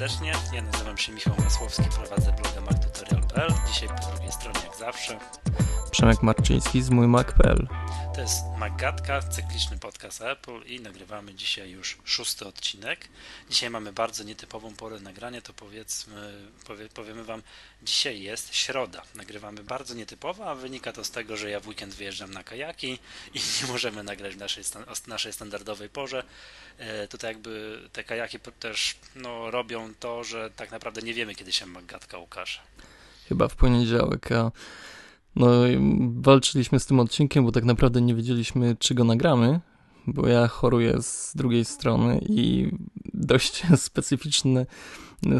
serdecznie. Ja nazywam się Michał Masłowski, prowadzę bloga mactutorial.pl. Dzisiaj po drugiej stronie, jak zawsze, Przemek Marczyński z mójmac.pl. To jest Magatka, cykliczny podcast Apple i nagrywamy dzisiaj już szósty odcinek. Dzisiaj mamy bardzo nietypową porę nagrania, to powiedzmy, powie, powiemy Wam, dzisiaj jest środa. Nagrywamy bardzo nietypowo, a wynika to z tego, że ja w weekend wyjeżdżam na kajaki i nie możemy nagrać w naszej, naszej standardowej porze. E, tutaj jakby te kajaki też no, robią to, że tak naprawdę nie wiemy, kiedy się Magatka ukaże. Chyba w poniedziałek, a no, walczyliśmy z tym odcinkiem, bo tak naprawdę nie wiedzieliśmy, czy go nagramy, bo ja choruję z drugiej strony i dość specyficzne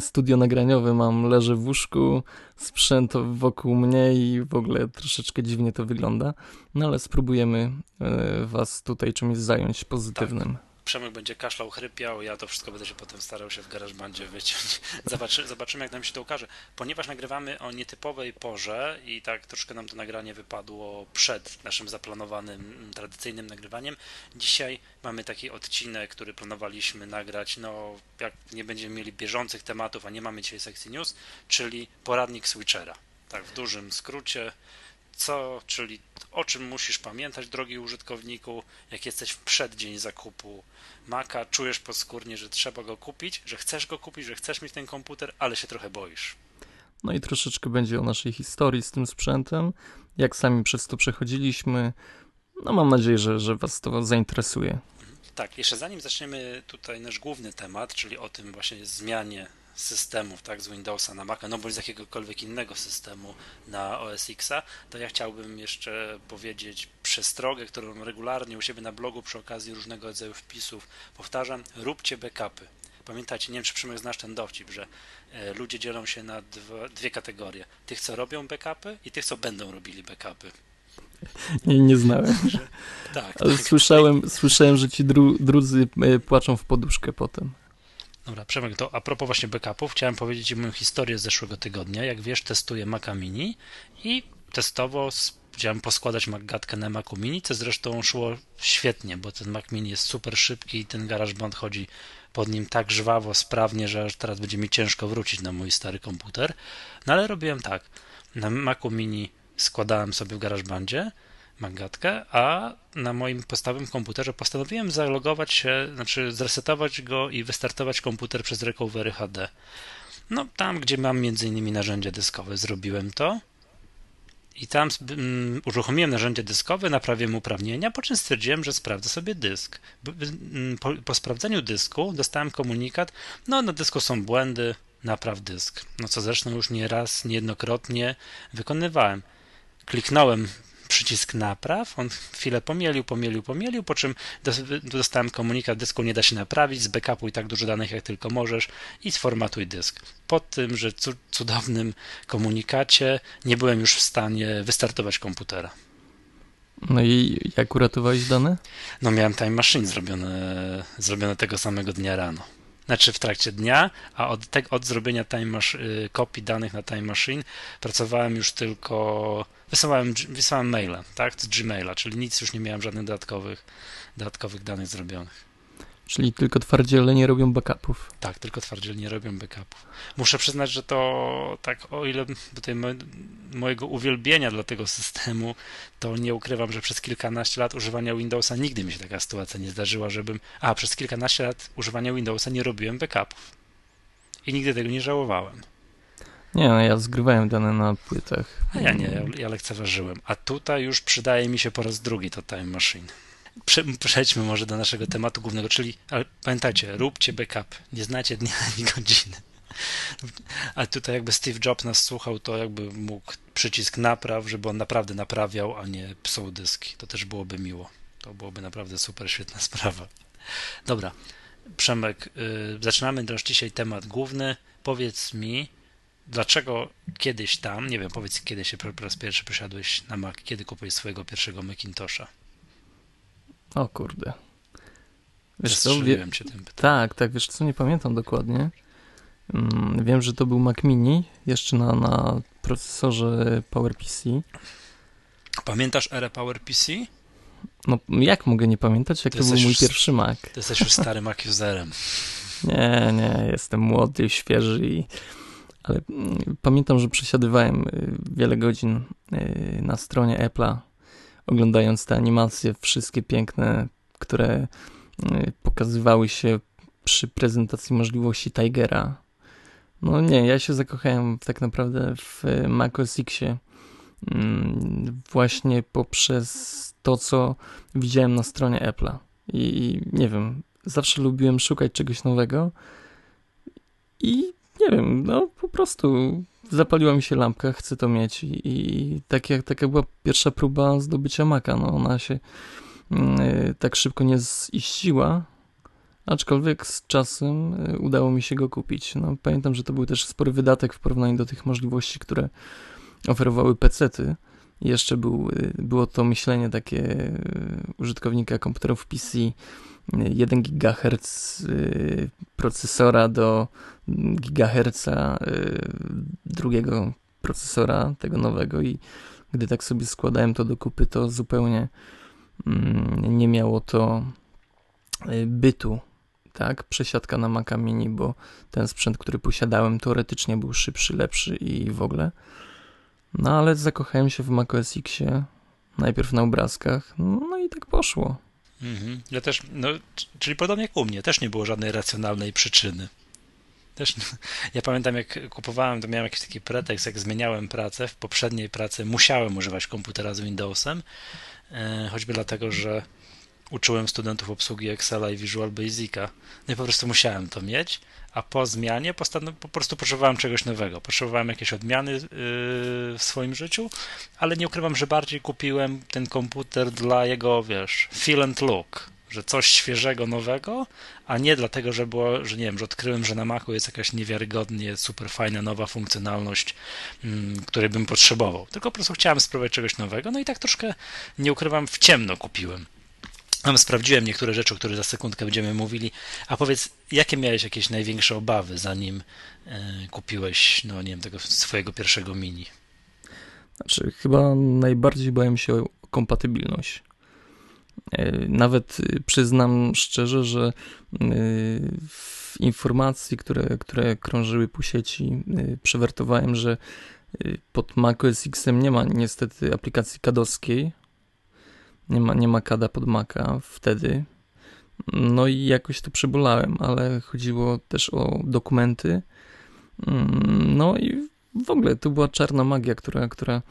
studio nagraniowe mam, leżę w łóżku, sprzęt wokół mnie i w ogóle troszeczkę dziwnie to wygląda, no ale spróbujemy e, was tutaj czymś zająć pozytywnym. Tak. Przemek będzie kaszlał, chrypiał, ja to wszystko będę się potem starał się w GarageBandzie wyciąć. Zobaczy, zobaczymy, jak nam się to ukaże. Ponieważ nagrywamy o nietypowej porze i tak troszkę nam to nagranie wypadło przed naszym zaplanowanym, mm, tradycyjnym nagrywaniem, dzisiaj mamy taki odcinek, który planowaliśmy nagrać, no jak nie będziemy mieli bieżących tematów, a nie mamy dzisiaj sekcji news, czyli poradnik switchera. Tak w dużym skrócie co, czyli o czym musisz pamiętać, drogi użytkowniku, jak jesteś w przeddzień zakupu Maca, czujesz podskórnie, że trzeba go kupić, że chcesz go kupić, że chcesz mieć ten komputer, ale się trochę boisz. No i troszeczkę będzie o naszej historii z tym sprzętem, jak sami przez to przechodziliśmy. No mam nadzieję, że, że Was to zainteresuje. Tak, jeszcze zanim zaczniemy tutaj nasz główny temat, czyli o tym właśnie zmianie systemów, tak, z Windowsa na Maca, no bądź z jakiegokolwiek innego systemu na OS Xa, to ja chciałbym jeszcze powiedzieć przestrogę, którą regularnie u siebie na blogu przy okazji różnego rodzaju wpisów powtarzam, róbcie backupy. Pamiętajcie, nie wiem czy Przemek znasz ten dowcip, że e, ludzie dzielą się na dwa, dwie kategorie. Tych, co robią backupy i tych, co będą robili backupy. Nie, nie znałem. Tak, tak, słyszałem, słyszałem, że ci dru, drudzy e, płaczą w poduszkę potem. Dobra, Przemek, to a propos właśnie backupów, chciałem powiedzieć moją historię z zeszłego tygodnia. Jak wiesz, testuję Maca Mini i testowo chciałem poskładać Magatkę na Macu Mini, co zresztą szło świetnie, bo ten Mac Mini jest super szybki i ten GarageBand chodzi pod nim tak żwawo, sprawnie, że teraz będzie mi ciężko wrócić na mój stary komputer. No ale robiłem tak. Na Macu Mini składałem sobie w GarageBandzie, Magatkę, a na moim podstawowym komputerze postanowiłem zalogować się, znaczy zresetować go i wystartować komputer przez Recovery HD. No, tam, gdzie mam między innymi narzędzia dyskowe, zrobiłem to. I tam um, uruchomiłem narzędzie dyskowe, naprawiłem uprawnienia, po czym stwierdziłem, że sprawdzę sobie dysk. Po, po sprawdzeniu dysku dostałem komunikat, no na dysku są błędy, napraw dysk. No co zresztą już nie raz, niejednokrotnie wykonywałem. Kliknąłem przycisk napraw, on chwilę pomielił, pomielił, pomielił, po czym dostałem komunikat, dysku nie da się naprawić, z backupu tak dużo danych jak tylko możesz i sformatuj dysk. Po tym, że cudownym komunikacie nie byłem już w stanie wystartować komputera. No i jak uratowałeś dane? No miałem time machine zrobione, zrobione tego samego dnia rano znaczy w trakcie dnia, a od, te, od zrobienia time y, kopii danych na Time Machine pracowałem już tylko, wysyłałem, wysyłałem maila, tak, z Gmaila, czyli nic już nie miałem żadnych dodatkowych, dodatkowych danych zrobionych. Czyli tylko twardziele nie robią backupów. Tak, tylko twardziele nie robią backupów. Muszę przyznać, że to tak, o ile tutaj mojego uwielbienia dla tego systemu, to nie ukrywam, że przez kilkanaście lat używania Windowsa nigdy mi się taka sytuacja nie zdarzyła, żebym. A, przez kilkanaście lat używania Windowsa nie robiłem backupów. I nigdy tego nie żałowałem. Nie, no ja zgrywałem dane na płytach. A ja nie, ja, ja lekceważyłem. A tutaj już przydaje mi się po raz drugi to Time Machine przejdźmy może do naszego tematu głównego, czyli ale pamiętajcie, róbcie backup, nie znacie dnia ani godziny. A tutaj jakby Steve Jobs nas słuchał, to jakby mógł przycisk napraw, żeby on naprawdę naprawiał, a nie psuł dyski. To też byłoby miło. To byłoby naprawdę super, świetna sprawa. Dobra, Przemek, yy, zaczynamy też dzisiaj temat główny. Powiedz mi, dlaczego kiedyś tam, nie wiem, powiedz kiedy się po raz pierwszy przesiadłeś na Mac, kiedy kupiłeś swojego pierwszego Macintosha? O kurde. Wiesz co, wie... cię tym Tak, tak, wiesz co, nie pamiętam dokładnie. Mm, wiem, że to był Mac Mini, jeszcze na, na procesorze PowerPC. Pamiętasz erę PowerPC? No, jak mogę nie pamiętać, jak to, to był mój pierwszy Mac? Ty jesteś już starym Mac userem. Nie, nie, jestem młody, świeży i ale mm, pamiętam, że przesiadywałem y, wiele godzin y, na stronie Apple'a, oglądając te animacje, wszystkie piękne, które y, pokazywały się przy prezentacji możliwości Tigera. No nie, ja się zakochałem tak naprawdę w Mac OS Xie mm, właśnie poprzez to, co widziałem na stronie Apple'a. I nie wiem, zawsze lubiłem szukać czegoś nowego i nie wiem, no po prostu zapaliła mi się lampka, chcę to mieć i, i tak jak, taka była pierwsza próba zdobycia maka, no ona się y, tak szybko nie ziściła, aczkolwiek z czasem y, udało mi się go kupić. No, pamiętam, że to był też spory wydatek w porównaniu do tych możliwości, które oferowały pecety. Jeszcze był, y, było to myślenie takie użytkownika komputerów PC, 1 GHz procesora do gigaherca drugiego procesora tego nowego i gdy tak sobie składałem to do kupy, to zupełnie mm, nie miało to y, bytu, tak, przesiadka na Maca Mini, bo ten sprzęt, który posiadałem teoretycznie był szybszy, lepszy i w ogóle. No ale zakochałem się w Mac OS Xie, najpierw na obrazkach, no i tak poszło. Mhm. Ja też, no, czyli podobnie jak u mnie, też nie było żadnej racjonalnej przyczyny. Też, ja pamiętam, jak kupowałem, to miałem jakiś taki pretekst, jak zmieniałem pracę. W poprzedniej pracy musiałem używać komputera z Windowsem, e, choćby dlatego, że uczyłem studentów obsługi Excela i Visual Basica. No i po prostu musiałem to mieć, a po zmianie po prostu potrzebowałem czegoś nowego. Potrzebowałem jakieś odmiany yy, w swoim życiu, ale nie ukrywam, że bardziej kupiłem ten komputer dla jego, wiesz, feel and look że coś świeżego, nowego, a nie dlatego, że było, że nie wiem, że odkryłem, że na Macu jest jakaś niewiarygodnie super fajna, nowa funkcjonalność, mm, której bym potrzebował. Tylko po prostu chciałem spróbować czegoś nowego, no i tak troszkę, nie ukrywam, w ciemno kupiłem. Tam sprawdziłem niektóre rzeczy, o których za sekundkę będziemy mówili. A powiedz, jakie miałeś jakieś największe obawy, zanim e, kupiłeś, no nie wiem, tego swojego pierwszego mini? Znaczy, chyba najbardziej bałem się o kompatybilność. E, nawet y, przyznam szczerze, że y, w informacji, które, które krążyły po sieci, y, przewertowałem, że pod macOS X nie ma niestety aplikacji kadowskiej. Nie ma, nie ma kada pod Maca wtedy. No i jakoś to przebolałem, ale chodziło też o dokumenty. Mm, no i w ogóle to była czarna magia, która, która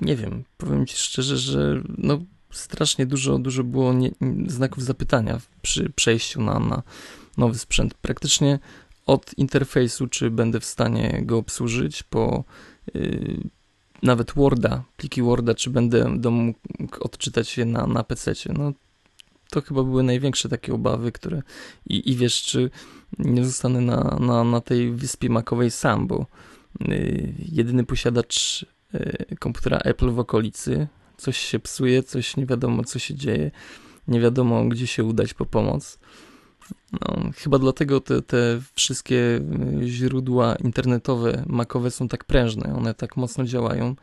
nie wiem, powiem ci szczerze, że no strasznie dużo, dużo było nie, znaków zapytania przy przejściu na, na nowy sprzęt. Praktycznie od interfejsu, czy będę w stanie go obsłużyć, po yy, nawet Worda, pliki Worda, czy będę mógł odczytać je na, na PC. No, to chyba były największe takie obawy, które i, i wiesz, czy nie zostanę na, na, na tej wyspie makowej sam, bo yy, jedyny posiadacz Y, komputera Apple w okolicy. Coś się psuje, coś nie wiadomo, co się dzieje, nie wiadomo, gdzie się udać po pomoc. No, chyba dlatego te, te wszystkie y, źródła internetowe, makowe są tak prężne, one tak mocno działają.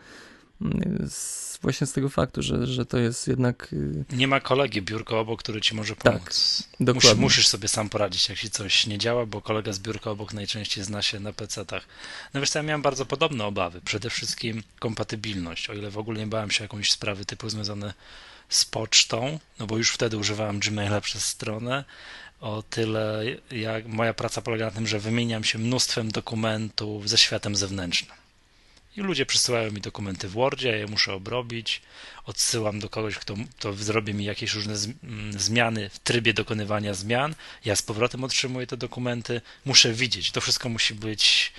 Z właśnie z tego faktu, że, że to jest jednak. Y, nie ma kolegi biurko obok, który ci może tak, pomóc. Tak, dokładnie. musisz sobie sam poradzić, jak ci coś nie działa, bo kolega z biurka obok najczęściej zna się na PC-tach. No wiesz, ja miałem bardzo podobne obawy. Przede wszystkim kompatybilność. O ile w ogóle nie bałem się jakąś sprawy typu związane z pocztą, no bo już wtedy używałem Gmaila przez stronę, o tyle jak moja praca polega na tym, że wymieniam się mnóstwem dokumentów ze światem zewnętrznym. I ludzie przysyłają mi dokumenty w Wordzie, ja je muszę obrobić, odsyłam do kogoś, kto, kto zrobi mi jakieś różne mm, zmiany w trybie dokonywania zmian. Ja z powrotem otrzymuję te dokumenty, muszę widzieć. To wszystko musi być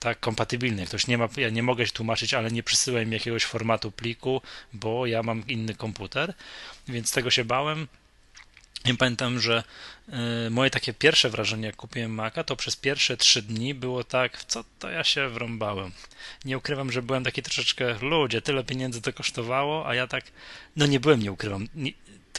tak kompatybilne. Ktoś nie ma, ja nie mogę się tłumaczyć, ale nie przysyłaj mi jakiegoś formatu pliku, bo ja mam inny komputer, więc tego się bałem. Ja pamiętam, że y, moje takie pierwsze wrażenie, jak kupiłem Maca, to przez pierwsze trzy dni było tak, w co to ja się wrąbałem. Nie ukrywam, że byłem taki troszeczkę, ludzie, tyle pieniędzy to kosztowało, a ja tak, no nie byłem, nie ukrywam, nie,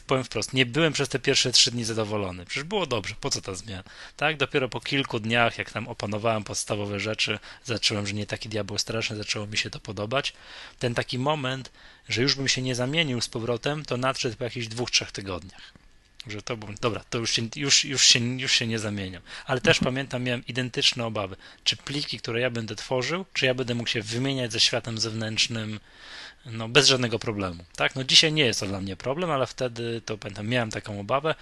powiem wprost, nie byłem przez te pierwsze trzy dni zadowolony. Przecież było dobrze, po co ta zmiana? Tak, dopiero po kilku dniach, jak tam opanowałem podstawowe rzeczy, zacząłem, że nie taki diabeł straszny, zaczęło mi się to podobać. Ten taki moment, że już bym się nie zamienił z powrotem, to nadszedł po jakichś dwóch, trzech tygodniach Że to było, dobra, to już się, już, już, się, już się nie zamieniam. Ale też mhm. pamiętam, miałem identyczne obawy. Czy pliki, które ja będę tworzył, czy ja będę mógł się wymieniać ze światem zewnętrznym no, bez żadnego problemu. Tak? No, dzisiaj nie jest to dla mnie problem, ale wtedy to pamiętam, miałem taką obawę.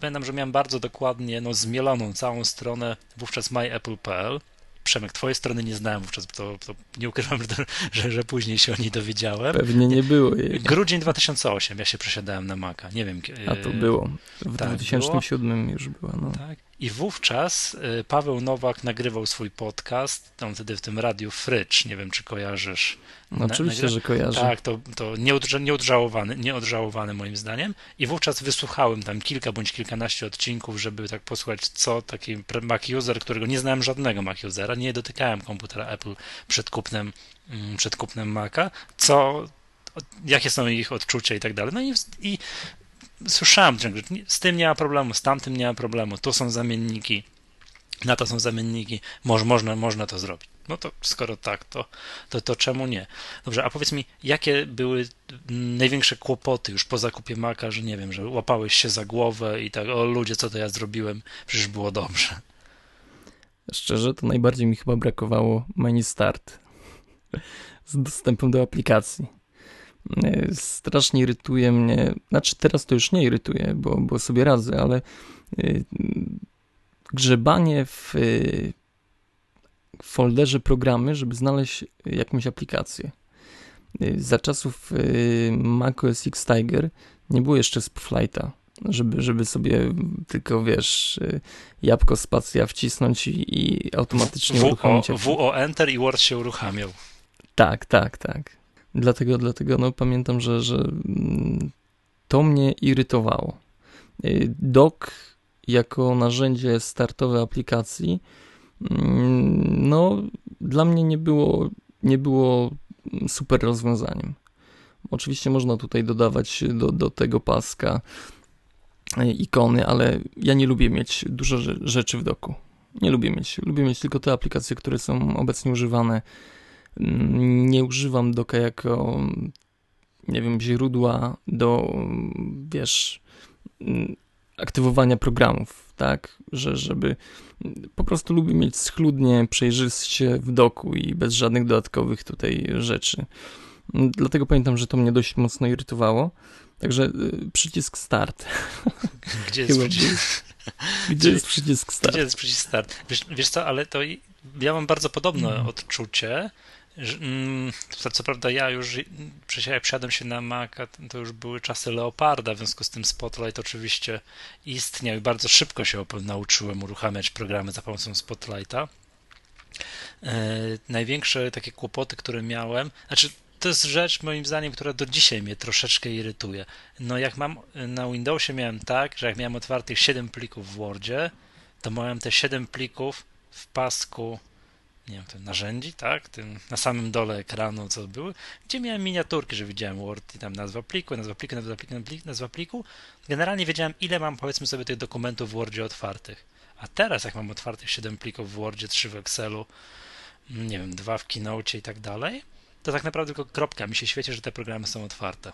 Pamiętam, że miałem bardzo dokładnie no, zmieloną całą stronę wówczas myapple.pl Przemek, twojej strony nie znałem wówczas, to, to nie ukrywam, że, że, później się o niej dowiedziałem. Pewnie nie było jej. Grudzień 2008, ja się przesiadałem na Maca, nie wiem. A to było, w tak, 2007 było. już była. No. Tak. I wówczas y, Paweł Nowak nagrywał swój podcast, tam wtedy w tym radiu Frycz, nie wiem czy kojarzysz. No, oczywiście, że kojarzę. Tak, to, to nieodżałowany, nieodżałowany moim zdaniem. I wówczas wysłuchałem tam kilka bądź kilkanaście odcinków, żeby tak posłuchać, co taki Mac user, którego nie znałem żadnego Mac usera, nie dotykałem komputera Apple przed kupnem, mm, przed kupnem Maca, co, jakie są ich odczucia i tak dalej. No i, i słyszałem, że z tym nie ma problemu, z tamtym nie ma problemu, tu są zamienniki, na to są zamienniki, Moż, można, można to zrobić. No to skoro tak, to, to, to czemu nie? Dobrze, a powiedz mi, jakie były największe kłopoty już po zakupie Maca, że nie wiem, że łapałeś się za głowę i tak, o ludzie, co to ja zrobiłem, przecież było dobrze. Szczerze, to najbardziej mi chyba brakowało menu start z dostępem do aplikacji. E, strasznie irytuje mnie, znaczy teraz to już nie irytuje, bo, bo sobie radzę, ale e, grzebanie w folderze programy, żeby znaleźć jakąś aplikację. Za czasów macOS X Tiger nie było jeszcze Spotlighta, żeby, żeby sobie tylko, wiesz, jabłko spacja wcisnąć i, i automatycznie w, uruchomić. WO Enter i Word się uruchamiał. Tak, tak, tak. Dlatego, dlatego no, pamiętam, że, że mm, to mnie irytowało. Y, Doc jako narzędzie startowe aplikacji mm, no, dla mnie nie było, nie było super rozwiązaniem. Oczywiście można tutaj dodawać do, do tego paska y, ikony, ale ja nie lubię mieć dużo rzeczy w doku. Nie lubię mieć. Lubię mieć tylko te aplikacje, które są obecnie używane nie używam doka jako, nie wiem, źródła do, wiesz, aktywowania programów, tak, że żeby po prostu lubię mieć schludnie, przejrzyście w doku i bez żadnych dodatkowych tutaj rzeczy. Dlatego pamiętam, że to mnie dość mocno irytowało. Także y, przycisk start. Gdzie jest przycisk? Gdzie jest przycisk start? Gdzie jest przycisk start? Wiesz, wiesz co, ale to ja mam bardzo podobne hmm. odczucie, Mm, co prawda ja już przesiadłem się na Maca, to już były czasy Leoparda, w związku z tym Spotlight oczywiście istniał i bardzo szybko się nauczyłem uruchamiać programy za pomocą Spotlighta. E, największe takie kłopoty, które miałem, znaczy to jest rzecz moim zdaniem, która do dzisiaj mnie troszeczkę irytuje. No jak mam na Windowsie miałem tak, że jak miałem otwartych 7 plików w Wordzie, to miałem te 7 plików w pasku nie wiem, tym narzędzi, tak, tym na samym dole ekranu, co były, gdzie miałem miniaturki, że widziałem Word i tam nazwa pliku, nazwa pliku, nazwa pliku, nazwa pliku. Generalnie wiedziałem, ile mam, powiedzmy sobie, tych dokumentów w Wordzie otwartych. A teraz, jak mam otwartych 7 plików w Wordzie, 3 w Excelu, nie wiem, 2 w Keynote i tak dalej, to tak naprawdę tylko kropka mi się świeci, że te programy są otwarte.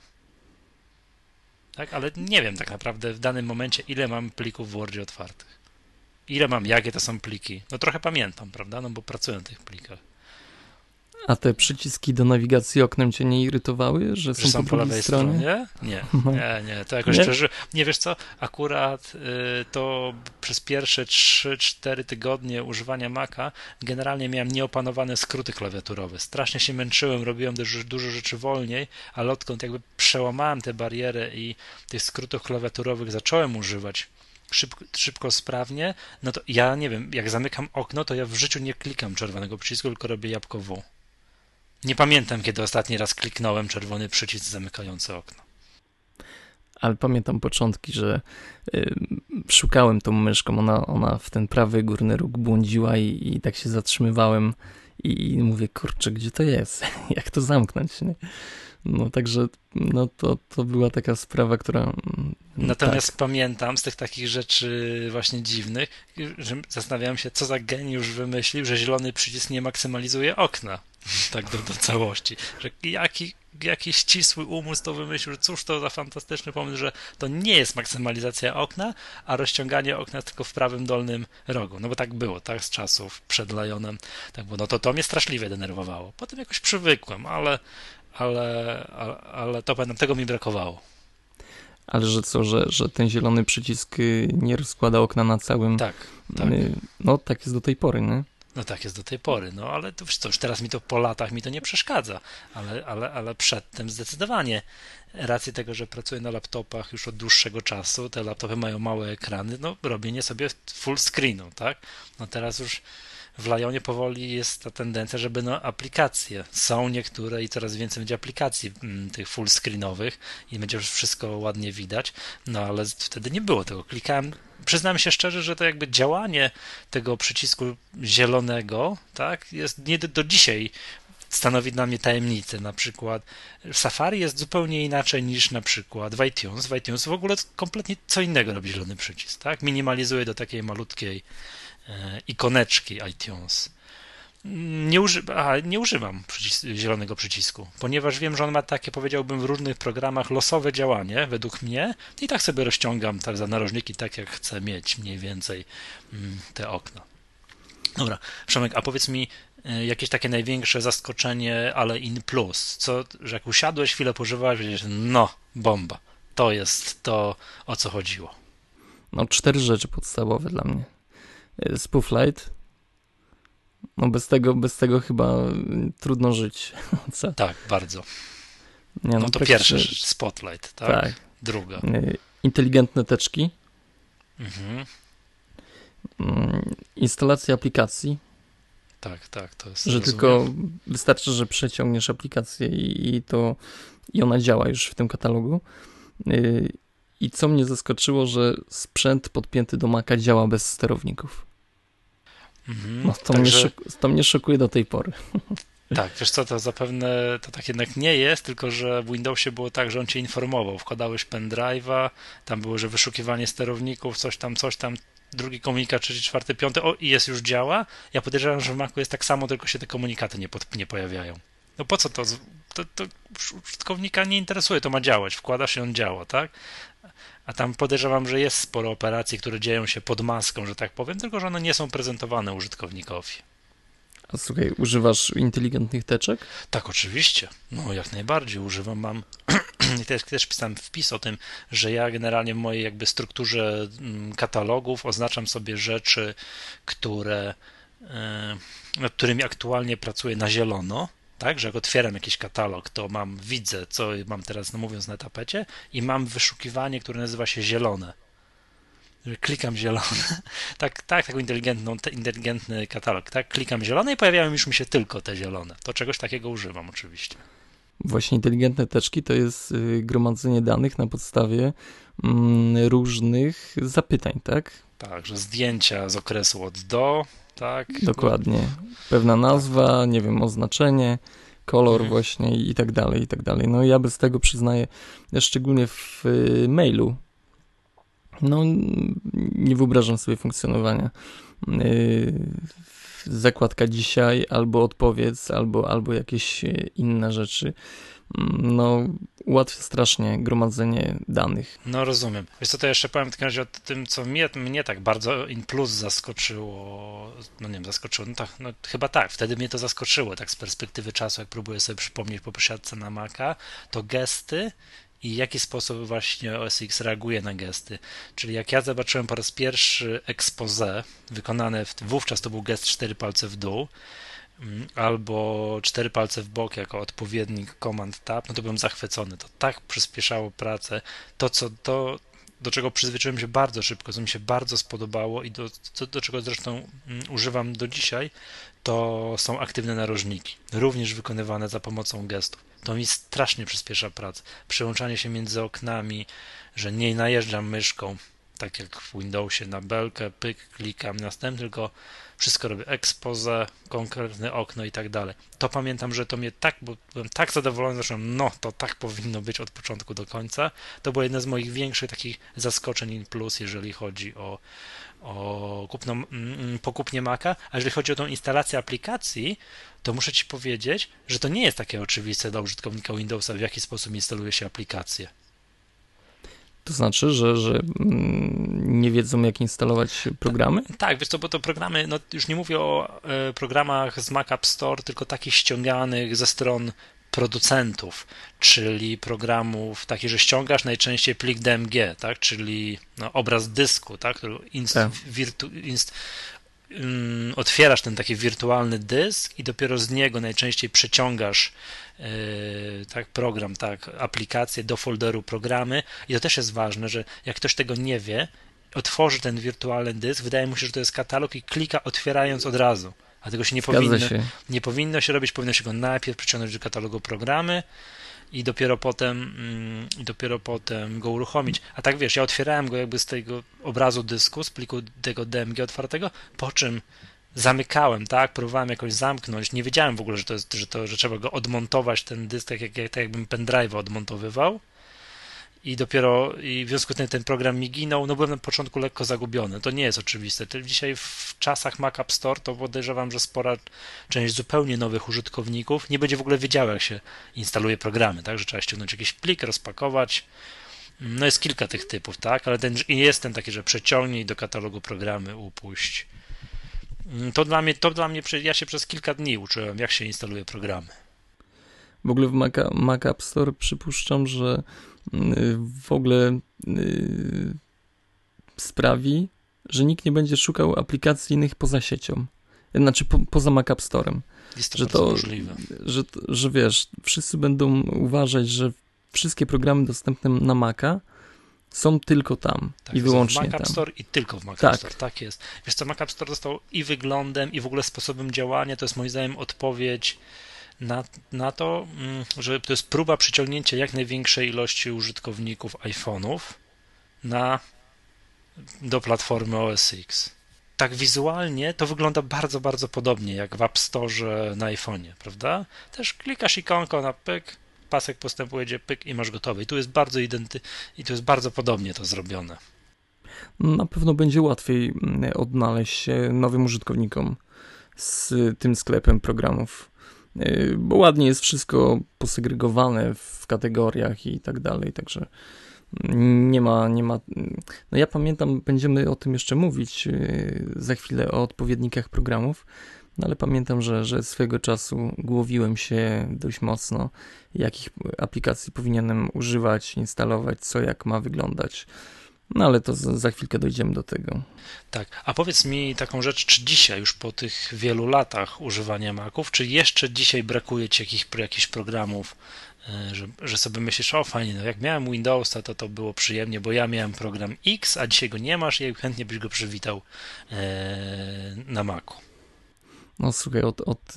Tak, ale nie wiem tak naprawdę w danym momencie, ile mam plików w Wordzie otwartych ile mam, jakie to są pliki. No trochę pamiętam, prawda? No bo pracuję na tych plikach. A te przyciski do nawigacji oknem cię nie irytowały, że, że są, po, po lewej stronie? stronie? Nie, no. nie, nie, to jakoś nie? szczerze, nie wiesz co, akurat y, to przez pierwsze 3-4 tygodnie używania Maca generalnie miałem nieopanowane skróty klawiaturowe. Strasznie się męczyłem, robiłem dużo, dużo rzeczy wolniej, ale odkąd jakby przełamałem tę barierę i tych skrótów klawiaturowych zacząłem używać szybko, szybko, sprawnie, no to ja nie wiem, jak zamykam okno, to ja w życiu nie klikam czerwonego przycisku, tylko robię jabłko W. Nie pamiętam, kiedy ostatni raz kliknąłem czerwony przycisk zamykający okno. Ale pamiętam początki, że y, szukałem tą myszką, ona, ona w ten prawy górny róg błądziła i, i tak się zatrzymywałem i, i mówię, kurczę, gdzie to jest? jak to zamknąć? Nie? No także no to, to była taka sprawa, która. Mm, Natomiast tak. pamiętam z tych takich rzeczy właśnie dziwnych, że zastanawiałem się, co za geniusz wymyślił, że zielony przycisk nie maksymalizuje okna. tak do, do całości, że jaki, jakiś ścisły umysł to wymyślił, że cóż to za fantastyczny pomysł, że to nie jest maksymalizacja okna, a rozciąganie okna tylko w prawym dolnym rogu, no bo tak było, tak z czasów przed Lionem, tak było, no to to mnie straszliwie denerwowało, potem jakoś przywykłem, ale, ale, ale, ale to pamiętam, tego mi brakowało. Ale że co, że, że ten zielony przycisk y, nie rozkłada okna na całym. Tak, tak. No tak jest do tej pory, nie? No tak jest do tej pory, no ale to już, już teraz mi to po latach mi to nie przeszkadza, ale, ale, ale przedtem zdecydowanie racji tego, że pracuję na laptopach już od dłuższego czasu, te laptopy mają małe ekrany, no robienie sobie full screenu, tak? No teraz już w Lionie powoli jest ta tendencja, żeby no aplikacje, są niektóre i coraz więcej będzie aplikacji m, mm, tych full screenowych i będzie już wszystko ładnie widać, no ale wtedy nie było tego. Klikałem przyznam się szczerze, że to jakby działanie tego przycisku zielonego, tak, jest nie do, do dzisiaj stanowi dla mnie tajemnicę. Na przykład w Safari jest zupełnie inaczej niż na przykład w iTunes. W iTunes w ogóle kompletnie co innego robi zielony przycisk, tak? Minimalizuje do takiej malutkiej ikoneczki iTunes. Nie, uży Aha, nie używam przycis zielonego przycisku, ponieważ wiem, że on ma takie, powiedziałbym, w różnych programach losowe działanie, według mnie, i tak sobie rozciągam tak za narożniki, tak jak chcę mieć mniej więcej mm, te okna. Dobra, Przemek, a powiedz mi e, jakieś takie największe zaskoczenie, ale in plus, co, że jak usiadłeś, chwilę pożywałeś, wiedziesz, no, bomba, to jest to, o co chodziło. No, cztery rzeczy podstawowe dla mnie. E, Spooflight, no bez tego, bez tego chyba trudno żyć. Co? Tak, bardzo. Nie, no, no to pierwsza rzecz, Spotlight, tak? tak? Druga. Y, inteligentne teczki. Mhm. Mm, instalacja aplikacji. Tak, tak, to jest. Że rozumiem. tylko wystarczy, że przeciągniesz aplikację i, i, to i ona działa już w tym katalogu. I co mnie zaskoczyło, że sprzęt podpięty do Maca działa bez sterowników. Mhm, no, to, także... mnie to mnie szokuje do tej pory. Tak, wiesz co, to zapewne to tak jednak nie jest, tylko że w Windowsie było tak, że on cię informował. Wkładałeś pendrive'a, tam było, że wyszukiwanie sterowników, coś tam, coś tam, drugi komunikat, trzeci, czwarty, piąty, o i jest już działa. Ja podejrzewam, że w Macu jest tak samo, tylko się te komunikaty nie, pod, nie pojawiają. No po co to? To, to użytkownika nie interesuje, to ma działać. Wkładasz i on działa, tak? A tam podejrzewam, że jest sporo operacji, które dzieją się pod maską, że tak powiem, tylko że one nie są prezentowane użytkownikowi. A słuchaj, używasz inteligentnych teczek? Tak, oczywiście. No, jak najbardziej używam. Mam i też, też pisałem wpis o tym, że ja generalnie w mojej jakby strukturze mm, katalogów oznaczam sobie rzeczy, które, e, nad którymi aktualnie pracuję na zielono tak, że jak otwieram jakiś katalog, to mam, widzę, co mam teraz, no mówiąc na tapecie i mam wyszukiwanie, które nazywa się zielone. Klikam zielone, tak, tak, taką inteligentną, inteligentny katalog, tak, klikam zielone i pojawiają już mi się tylko te zielone. To czegoś takiego używam oczywiście. Właśnie inteligentne teczki to jest y, gromadzenie danych na podstawie mm, różnych zapytań, tak? Tak, że zdjęcia z okresu od do, tak? Dokładnie. Pewna nazwa, nie wiem, oznaczenie, kolor mhm. właśnie i tak dalej, i tak dalej. No ja bez tego przyznaję, szczególnie w y, mailu, no nie wyobrażam sobie funkcjonowania. Yy, zakładka dzisiaj, albo odpowiedz, albo, albo jakieś y, inne rzeczy no, ułatwia strasznie gromadzenie danych. No rozumiem. Wiesz co, to jeszcze powiem w takim razie o tym, co mnie, mnie tak bardzo in plus zaskoczyło, no nie wiem, zaskoczyło, no tak, no chyba tak, wtedy mnie to zaskoczyło, tak z perspektywy czasu, jak próbuję sobie przypomnieć po posiadce na Maca, to gesty i w jaki sposób właśnie OS X reaguje na gesty. Czyli jak ja zobaczyłem po raz pierwszy expose wykonane, wówczas to był gest cztery palce w dół, albo cztery palce w bok jako odpowiednik Command Tab, no to byłem zachwycony. To tak przyspieszało pracę. To, co to, do czego przyzwyczaiłem się bardzo szybko, co mi się bardzo spodobało i do, do, do czego zresztą mm, używam do dzisiaj, to są aktywne narożniki, również wykonywane za pomocą gestów. To mi strasznie przyspiesza pracę. Przełączanie się między oknami, że nie najeżdżam myszką, tak jak w Windowsie na belkę, pyk, klikam następny, tylko wszystko robię expose, konkretne okno i tak dalej. To pamiętam, że to mnie tak, bo byłem tak zadowolony, że no, to tak powinno być od początku do końca. To było jedno z moich większych takich zaskoczeń in plus, jeżeli chodzi o, o kupno, pokupnie Maca, a jeżeli chodzi o tą instalację aplikacji, to muszę Ci powiedzieć, że to nie jest takie oczywiste dla użytkownika Windowsa, w jaki sposób instaluje się aplikację. To znaczy, że, że mm, nie wiedzą, jak instalować programy? Tak, wiesz co, bo to programy, no już nie mówię o e, programach z Mac App Store, tylko takich ściąganych ze stron producentów, czyli programów takich, że ściągasz najczęściej plik DMG, tak, czyli no, obraz dysku, tak, inst, tak. Wirtu, inst, otwierasz ten taki wirtualny dysk i dopiero z niego najczęściej przeciągasz yy, tak, program, tak, aplikację do folderu programy i to też jest ważne, że jak ktoś tego nie wie, otworzy ten wirtualny dysk, wydaje mu się, że to jest katalog i klika otwierając od razu. A tego się nie powinno, się. nie powinno się robić, powinno się go najpierw przyciągnąć do katalogu programy i dopiero potem mm, i dopiero potem go uruchomić. A tak wiesz, ja otwierałem go jakby z tego obrazu dysku, z pliku tego DMG otwartego, po czym zamykałem, tak, próbowałem jakoś zamknąć, nie wiedziałem w ogóle, że to jest, że to, że trzeba go odmontować ten dysk, tak, jak, tak jakbym pendrive'a odmontowywał i dopiero i w związku z tym ten program mi ginął, no byłem na początku lekko zagubiony. To nie jest oczywiste. Dzisiaj w czasach Mac App Store to podejrzewam, że spora część zupełnie nowych użytkowników nie będzie w ogóle wiedziała, jak się instaluje programy, tak, że trzeba ściągnąć jakiś plik, rozpakować. No jest kilka tych typów, tak, ale ten, jest ten taki, że przeciągnij do katalogu programy, upuść. To dla mnie, to dla mnie, ja się przez kilka dni uczyłem, jak się instaluje programy. W ogóle w Mac, Mac App Store przypuszczam, że w ogóle y, sprawi, że nikt nie będzie szukał aplikacji innych poza siecią. Znaczy po, poza Mac App Storem. Jest to że to, możliwe. Że, że wiesz, wszyscy będą uważać, że wszystkie programy dostępne na Maca są tylko tam tak, i wyłącznie w Mac App Store i tylko w Mac tak. App Store, tak jest. Wiesz co, Mac App Store został i wyglądem, i w ogóle sposobem działania, to jest moim zdaniem odpowiedź na, na to, mm, że to jest próba przyciągnięcia jak największej ilości użytkowników iPhone'ów na, do platformy OS X. Tak wizualnie to wygląda bardzo, bardzo podobnie jak w App Store na iPhone'ie, prawda? Też klikasz ikonką na pyk, pasek postępuje, pyk i masz gotowy. I tu jest bardzo identy i tu jest bardzo podobnie to zrobione. Na pewno będzie łatwiej mm, odnaleźć się nowym użytkownikom z tym sklepem programów bo ładnie jest wszystko posegregowane w kategoriach i tak dalej, także nie ma, nie ma. No ja pamiętam, będziemy o tym jeszcze mówić y, za chwilę o odpowiednikach programów, no ale pamiętam, że, że swego czasu głowiłem się dość mocno, jakich aplikacji powinienem używać, instalować, co jak ma wyglądać. No ale to za, chwilkę dojdziemy do tego. Tak, a powiedz mi taką rzecz, czy dzisiaj już po tych wielu latach używania Maców, czy jeszcze dzisiaj brakuje ci jakich, jakichś programów, e, że, że sobie myślisz, o fajnie, no jak miałem Windowsa, to to było przyjemnie, bo ja miałem program X, a dzisiaj go nie masz i chętnie byś go przywitał e, na Macu. No słuchaj, od, od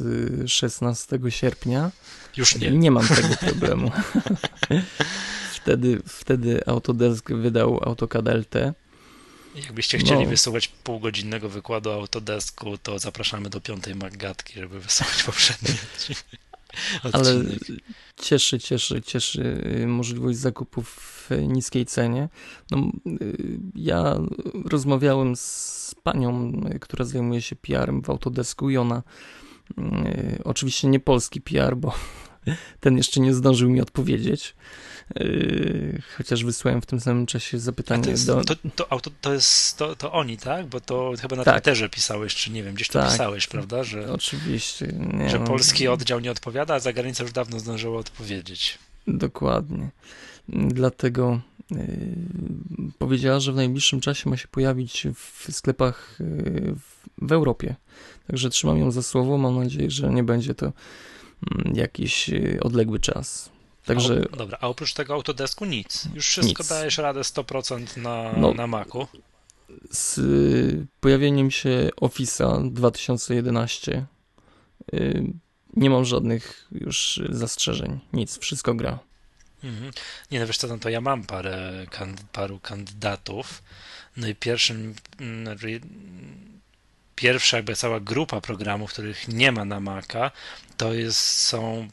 16 y, sierpnia już nie. Nie mam tego problemu. wtedy, wtedy Autodesk wydał AutoCAD LT. Jakbyście chcieli no. wysłuchać półgodzinnego wykładu Autodesku, to zapraszamy do piątej Maggatki, żeby wysłuchać poprzedni Ale cieszy, cieszy, cieszy y, możliwość zakupu w niskiej cenie. No, y, ja rozmawiałem z panią, która zajmuje się PR-em w Autodesku i ona y, oczywiście nie polski PR, bo ten jeszcze nie zdążył mi odpowiedzieć. Yy, chociaż wysłałem w tym samym czasie zapytanie to jest, do... To, to, to jest to, to oni, tak? Bo to chyba na tak. Twitterze pisałeś, czy nie wiem, gdzieś to tak. pisałeś, prawda? Że, Oczywiście. Nie, że no. polski oddział nie odpowiada, a zagranica już dawno zdążyła odpowiedzieć. Dokładnie. Dlatego yy, powiedziała, że w najbliższym czasie ma się pojawić w sklepach yy, w Europie. Także trzymam ją za słowo. Mam nadzieję, że nie będzie to mm, jakiś yy, odległy czas. Także... A, dobra, a oprócz tego Autodesku nic. Już wszystko nic. dajesz radę 100% na, no, na Macu. Z pojawieniem się Office'a 2011 y, nie mam żadnych już zastrzeżeń. Nic, wszystko gra. Mhm. Nie no wiesz co, no to ja mam parę, paru kandydatów. No i pierwszym, mm, znaczy, pierwsza jakby cała grupa programów, których nie ma na Maca, to jest, są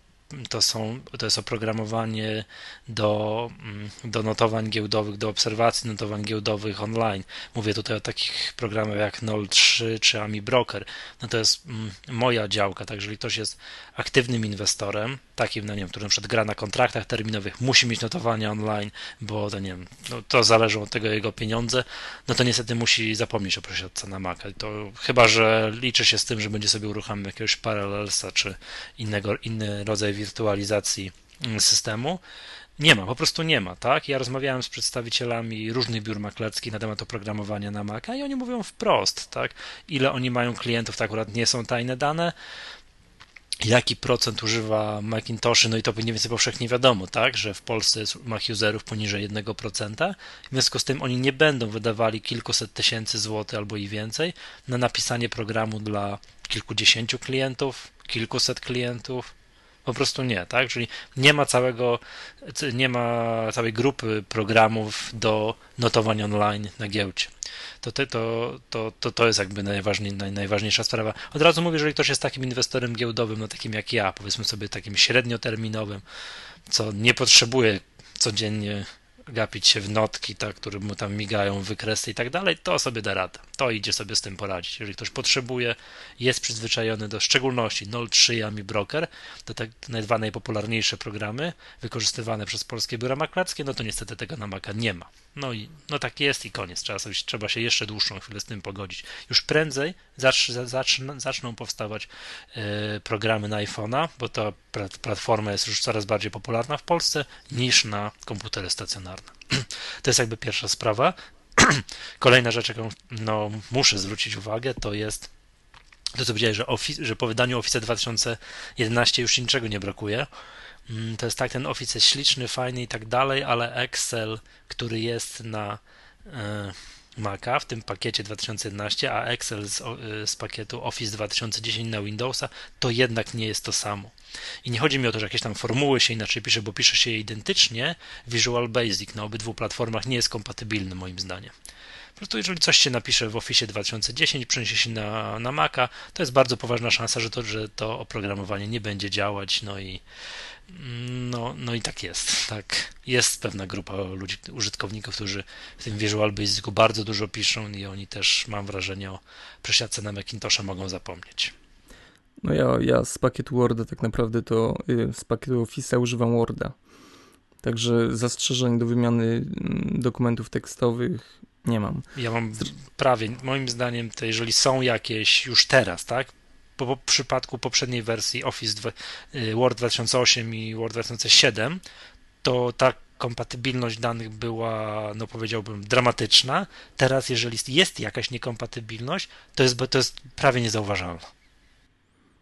to, są, to jest oprogramowanie do, mm, do notowań giełdowych, do obserwacji notowań giełdowych online. Mówię tutaj o takich programach jak 03 czy AMI Broker. No to jest mm, moja działka, tak jeżeli ktoś jest aktywnym inwestorem, takim, no nie wiem, który przed gra na kontraktach terminowych, musi mieć notowania online, bo to nie wiem, no to zależy od tego jego pieniądze, no to niestety musi zapomnieć o przesiadce na Maca. To chyba, że liczy się z tym, że będzie sobie uruchamiał jakiegoś Parallelsa czy innego, inny rodzaj wirtualizacji mm, systemu. Nie ma, po prostu nie ma, tak? Ja rozmawiałem z przedstawicielami różnych biur maklerskich na temat oprogramowania na Maca i oni mówią wprost, tak? Ile oni mają klientów, to akurat nie są tajne dane, jaki procent używa Macintoshy, no i to mniej więcej powszechnie wiadomo, tak, że w Polsce jest Mac userów poniżej 1%, w związku z tym oni nie będą wydawali kilkuset tysięcy złotych albo i więcej na napisanie programu dla kilkudziesięciu klientów, kilkuset klientów, po prostu nie, tak? Czyli nie ma całego, nie ma całej grupy programów do notowań online na giełdzie. To, to, to, to, to jest jakby najważniej, naj, najważniejsza sprawa. Od razu mówię, jeżeli ktoś jest takim inwestorem giełdowym, no takim jak ja, powiedzmy sobie takim średnioterminowym, co nie potrzebuje codziennie gapić się w notki, tak, które mu tam migają, wykresy i tak dalej, to sobie da radę. To idzie sobie z tym poradzić. Jeżeli ktoś potrzebuje, jest przyzwyczajony do szczególności 03 Yami Broker, to te dwa najpopularniejsze programy wykorzystywane przez polskie biura maklerskie, no to niestety tego na Maca nie ma. No i no tak jest i koniec. Trzeba, sobie, trzeba się jeszcze dłuższą chwilę z tym pogodzić. Już prędzej zacz, zacz, zaczną powstawać e, programy na iPhone'a, bo ta platforma jest już coraz bardziej popularna w Polsce niż na komputery stacjonarne. To jest jakby pierwsza sprawa. Kolejna rzecz, jaką no, muszę zwrócić uwagę, to jest to, co powiedziałeś, że, że po wydaniu Office 2011 już niczego nie brakuje. Mm, to jest tak, ten Office jest śliczny, fajny i tak dalej, ale Excel, który jest na e, Maca w tym pakiecie 2011, a Excel z, e, z, pakietu Office 2010 na Windowsa, to jednak nie jest to samo. I nie chodzi mi o to, że jakieś tam formuły się inaczej pisze, bo pisze się je identycznie. Visual Basic na obydwu platformach nie jest kompatybilny moim zdaniem. Po prostu jeżeli coś się napisze w Office 2010, przeniesie się na, na Maca, to jest bardzo poważna szansa, że to, że to oprogramowanie nie będzie działać, no i no, no i tak jest. Tak. Jest pewna grupa ludzi, użytkowników, którzy w tym Visual Basicu bardzo dużo piszą i oni też, mam wrażenie, o przesiadce na Macintosha mogą zapomnieć. No ja, ja z pakietu Worda tak naprawdę to y, z pakietu Office'a używam Worda. Także zastrzeżeń do wymiany mm, dokumentów tekstowych nie mam. Ja mam prawie, moim zdaniem, to jeżeli są jakieś już teraz, tak? Po, przypadku poprzedniej wersji Office 2, y, Word 2008 i Word 2007, to ta kompatybilność danych była, no powiedziałbym, dramatyczna. Teraz, jeżeli jest jakaś niekompatybilność, to jest, to jest prawie niezauważalne.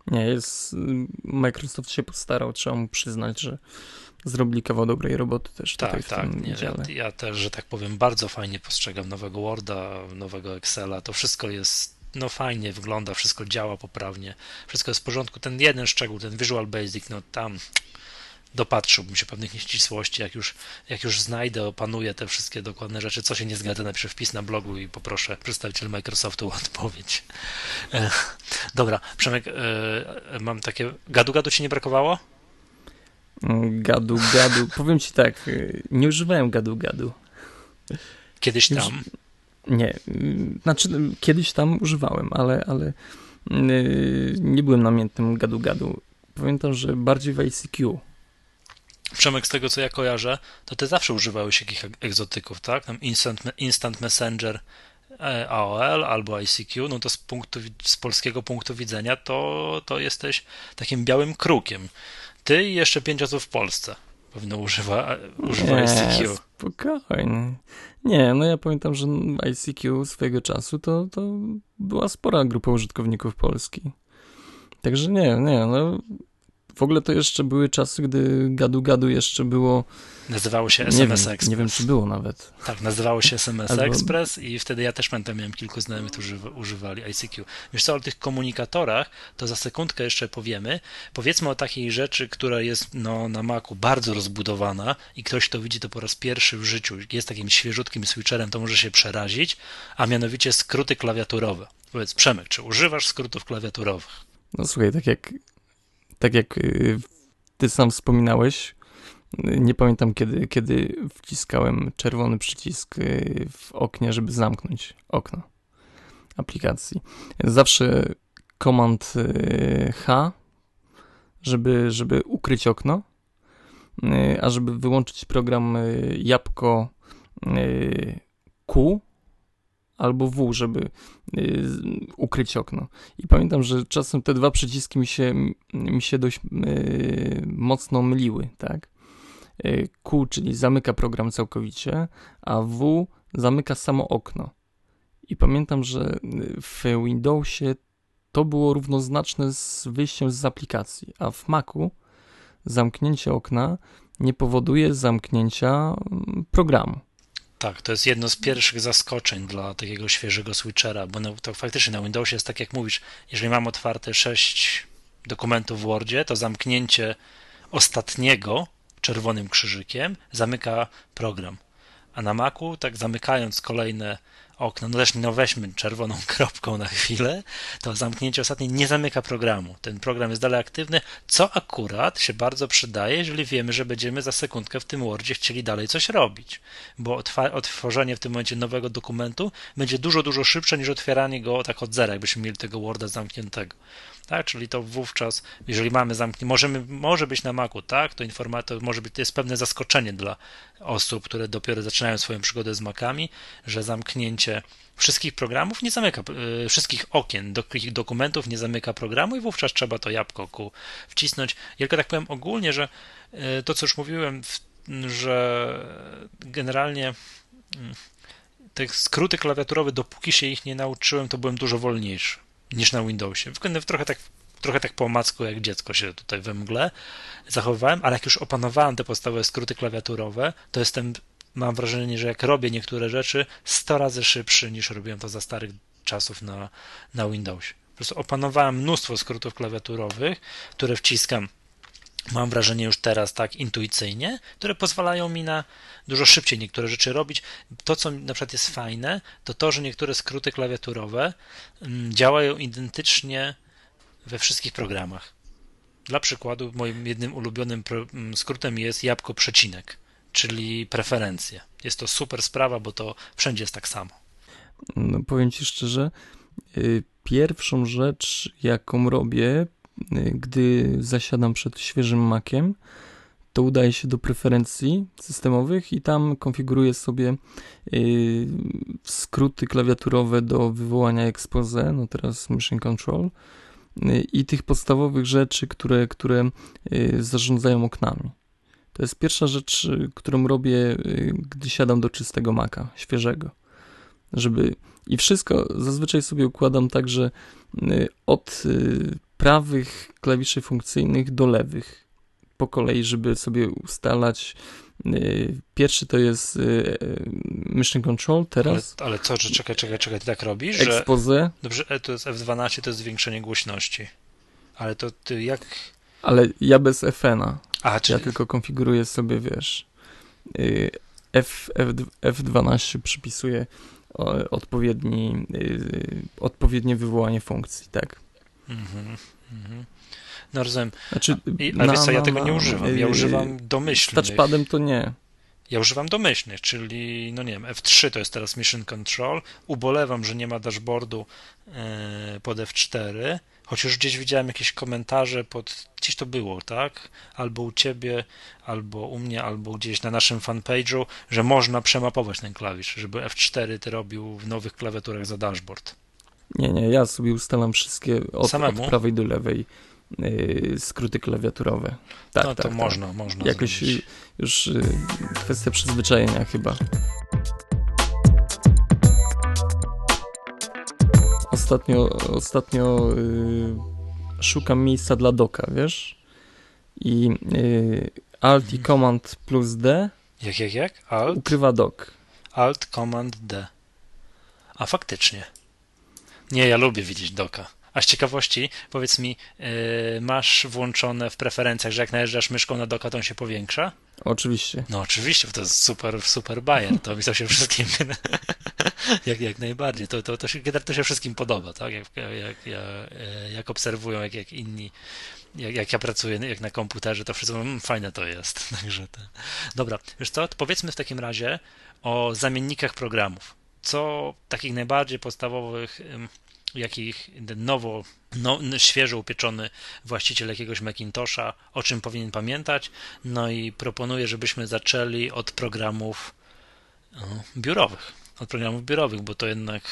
Nie, jest. Microsoft się postarał, trzeba mu przyznać, że zrobili kawał dobrej roboty też tak, tutaj tak, tym nie. Ja, ja też, że tak powiem, bardzo fajnie postrzegam nowego Worda, nowego Excela. To wszystko jest no fajnie wygląda, wszystko działa poprawnie, wszystko jest w porządku. Ten jeden szczegół, ten Visual Basic, no tam dopatrzyłbym się pewnych nieścisłości, jak już, jak już znajdę, opanuję te wszystkie dokładne rzeczy, co się nie zgadza, napiszę wpis na blogu i poproszę przedstawiciel Microsoftu o odpowiedź. E, dobra, Przemek, e, mam takie, gadu gadu ci nie brakowało? Gadu gadu, powiem ci tak, nie używałem gadu gadu. Kiedyś tam. Nie, znaczy kiedyś tam używałem, ale, ale yy, nie byłem namiętnym gadu-gadu. Pamiętam, że bardziej w ICQ. Przemek, z tego co ja kojarzę, to ty zawsze używałeś jakichś egzotyków, tak? Tam Instant, Instant Messenger e, AOL albo ICQ, no to z, punktu, z polskiego punktu widzenia to, to jesteś takim białym krukiem. Ty i jeszcze pięć osób w Polsce pewno używa, używa nie, ICQ. Spokojnie. Nie, no ja pamiętam, że ICQ swojego czasu to, to była spora grupa użytkowników Polski. Także nie, nie, no w ogóle to jeszcze były czasy, gdy gadu gadu jeszcze było. Nazywało się SMS nie Express. Wiem, nie wiem, czy było nawet. Tak, nazywało się SMS Albo... Express i wtedy ja też pamiętam, miałem kilku znajomych, którzy używali ICQ. Wiesz co, o tych komunikatorach to za sekundkę jeszcze powiemy. Powiedzmy o takiej rzeczy, która jest no, na Macu bardzo rozbudowana i ktoś, kto widzi to po raz pierwszy w życiu, jest takim świeżutkim switcherem, to może się przerazić, a mianowicie skróty klawiaturowe. Powiedz, Przemek, czy używasz skrótów klawiaturowych? No słuchaj, tak jak, tak jak y, ty sam wspominałeś, nie pamiętam kiedy, kiedy wciskałem czerwony przycisk y, w oknie, żeby zamknąć okno aplikacji. Zawsze komand H, żeby, żeby ukryć okno, a żeby wyłączyć program jabłko Q, albo W, żeby y, ukryć okno. I pamiętam, że czasem te dwa przyciski mi się, mi się dość y, mocno myliły, tak? Y, Q, czyli zamyka program całkowicie, a W zamyka samo okno. I pamiętam, że w Windowsie to było równoznaczne z wyjściem z aplikacji, a w Macu zamknięcie okna nie powoduje zamknięcia mm, programu. Tak, to jest jedno z pierwszych zaskoczeń dla takiego świeżego switchera, bo to faktycznie na Windowsie jest tak jak mówisz, jeżeli mam otwarte 6 dokumentów w Wordzie, to zamknięcie ostatniego czerwonym krzyżykiem zamyka program. A na Macu, tak zamykając kolejne okno, no też no weźmy czerwoną kropką na chwilę, to zamknięcie ostatnie nie zamyka programu. Ten program jest dalej aktywny, co akurat się bardzo przydaje, jeżeli wiemy, że będziemy za sekundkę w tym Wordzie chcieli dalej coś robić, bo otworzenie w tym momencie nowego dokumentu będzie dużo, dużo szybsze niż otwieranie go tak od zera, jakbyśmy mieli tego Worda zamkniętego tak? Czyli to wówczas, jeżeli mamy zamknięcie, możemy, może być na Macu, tak? To informator może być, to jest pewne zaskoczenie dla osób, które dopiero zaczynają swoją przygodę z Macami, że zamknięcie wszystkich programów nie zamyka, yy, wszystkich okien, do, dokumentów nie zamyka programu i wówczas trzeba to jabłko ku wcisnąć. Tylko tak powiem ogólnie, że yy, to, co już mówiłem, że generalnie yy, te skróty klawiaturowe, dopóki się ich nie nauczyłem, to byłem dużo wolniejszy niż na Windowsie. Trochę tak, trochę tak po omacku, jak dziecko się tutaj we mgle zachowywałem, ale jak już opanowałem te podstawowe skróty klawiaturowe, to jestem, mam wrażenie, że jak robię niektóre rzeczy, 100 razy szybszy niż robiłem to za starych czasów na, na Windowsie. Po prostu opanowałem mnóstwo skrótów klawiaturowych, które wciskam mam wrażenie już teraz tak intuicyjnie, które pozwalają mi na dużo szybciej niektóre rzeczy robić. To, co na przykład jest fajne, to to, że niektóre skróty klawiaturowe mm, działają identycznie we wszystkich programach. Dla przykładu, moim jednym ulubionym mm, skrótem jest jabłko przecinek, czyli preferencje. Jest to super sprawa, bo to wszędzie jest tak samo. No, powiem Ci szczerze, y, pierwszą rzecz, jaką robię gdy zasiadam przed świeżym makiem, to udaję się do preferencji systemowych i tam konfiguruję sobie y, skróty klawiaturowe do wywołania expose, no teraz Mission Control y, i tych podstawowych rzeczy, które, które y, zarządzają oknami. To jest pierwsza rzecz, którą robię, gdy siadam do czystego maka, świeżego. Żeby i wszystko zazwyczaj sobie układam tak, że od prawych klawiszy funkcyjnych do lewych po kolei, żeby sobie ustalać. Y, pierwszy to jest y, y, Mission Control teraz. Ale, ale co, że czekaj, czekaj, czekaj, ty tak robisz? Expose. Że, dobrze, e, to jest F12, to jest zwiększenie głośności. Ale to ty jak. Ale ja bez FN-a. A, czyli... Ja tylko konfiguruję sobie, wiesz. F, F, F12 przypisuję odpowiedni, odpowiednie wywołanie funkcji, tak? Mhm, mhm. No rozumiem. Znaczy, ale na, wiesz co, ja tego nie używam. Ja używam domyślnych. Touchpadem to nie. Ja używam domyślnych, czyli, no nie wiem, F3 to jest teraz Mission Control. Ubolewam, że nie ma dashboardu e, pod F4, chociaż gdzieś widziałem jakieś komentarze pod, gdzieś to było, tak? Albo u ciebie, albo u mnie, albo gdzieś na naszym fanpage'u, że można przemapować ten klawisz, żeby F4 ty robił w nowych klawiaturach za dashboard. Nie, nie, ja sobie ustalam wszystkie od, od prawej do lewej yy, skróty klawiaturowe. Tak, no to tak, można, tak. można Jakoś zrobić. już yy, kwestia przyzwyczajenia chyba. Ostatnio, ostatnio yy, szukam miejsca dla doka, wiesz? i y, Alt i Command plus D Jak, jak, jak? Alt, ukrywa dock. Alt, Command, D. A faktycznie. Nie, ja lubię widzieć doka. A z ciekawości, powiedz mi, yy, masz włączone w preferencjach, że jak najeżdżasz myszką na doka, to on się powiększa? Oczywiście. No oczywiście, bo to jest super, super bajer. To mi to się wszystkim jak, jak najbardziej. To, to, to, się, to się wszystkim podoba, tak? Jak, jak, jak, jak obserwują, jak, jak inni, jak, jak ja pracuję jak na komputerze, to wszyscy mówią, mmm, fajne to jest. Także to... Dobra, wiesz co, to powiedzmy w takim razie o zamiennikach programów. Co takich najbardziej podstawowych jakich nowo, no, świeżo upieczony właściciel jakiegoś Macintosha, o czym powinien pamiętać. No i proponuję, żebyśmy zaczęli od programów no, biurowych. Od programów biurowych, bo to jednak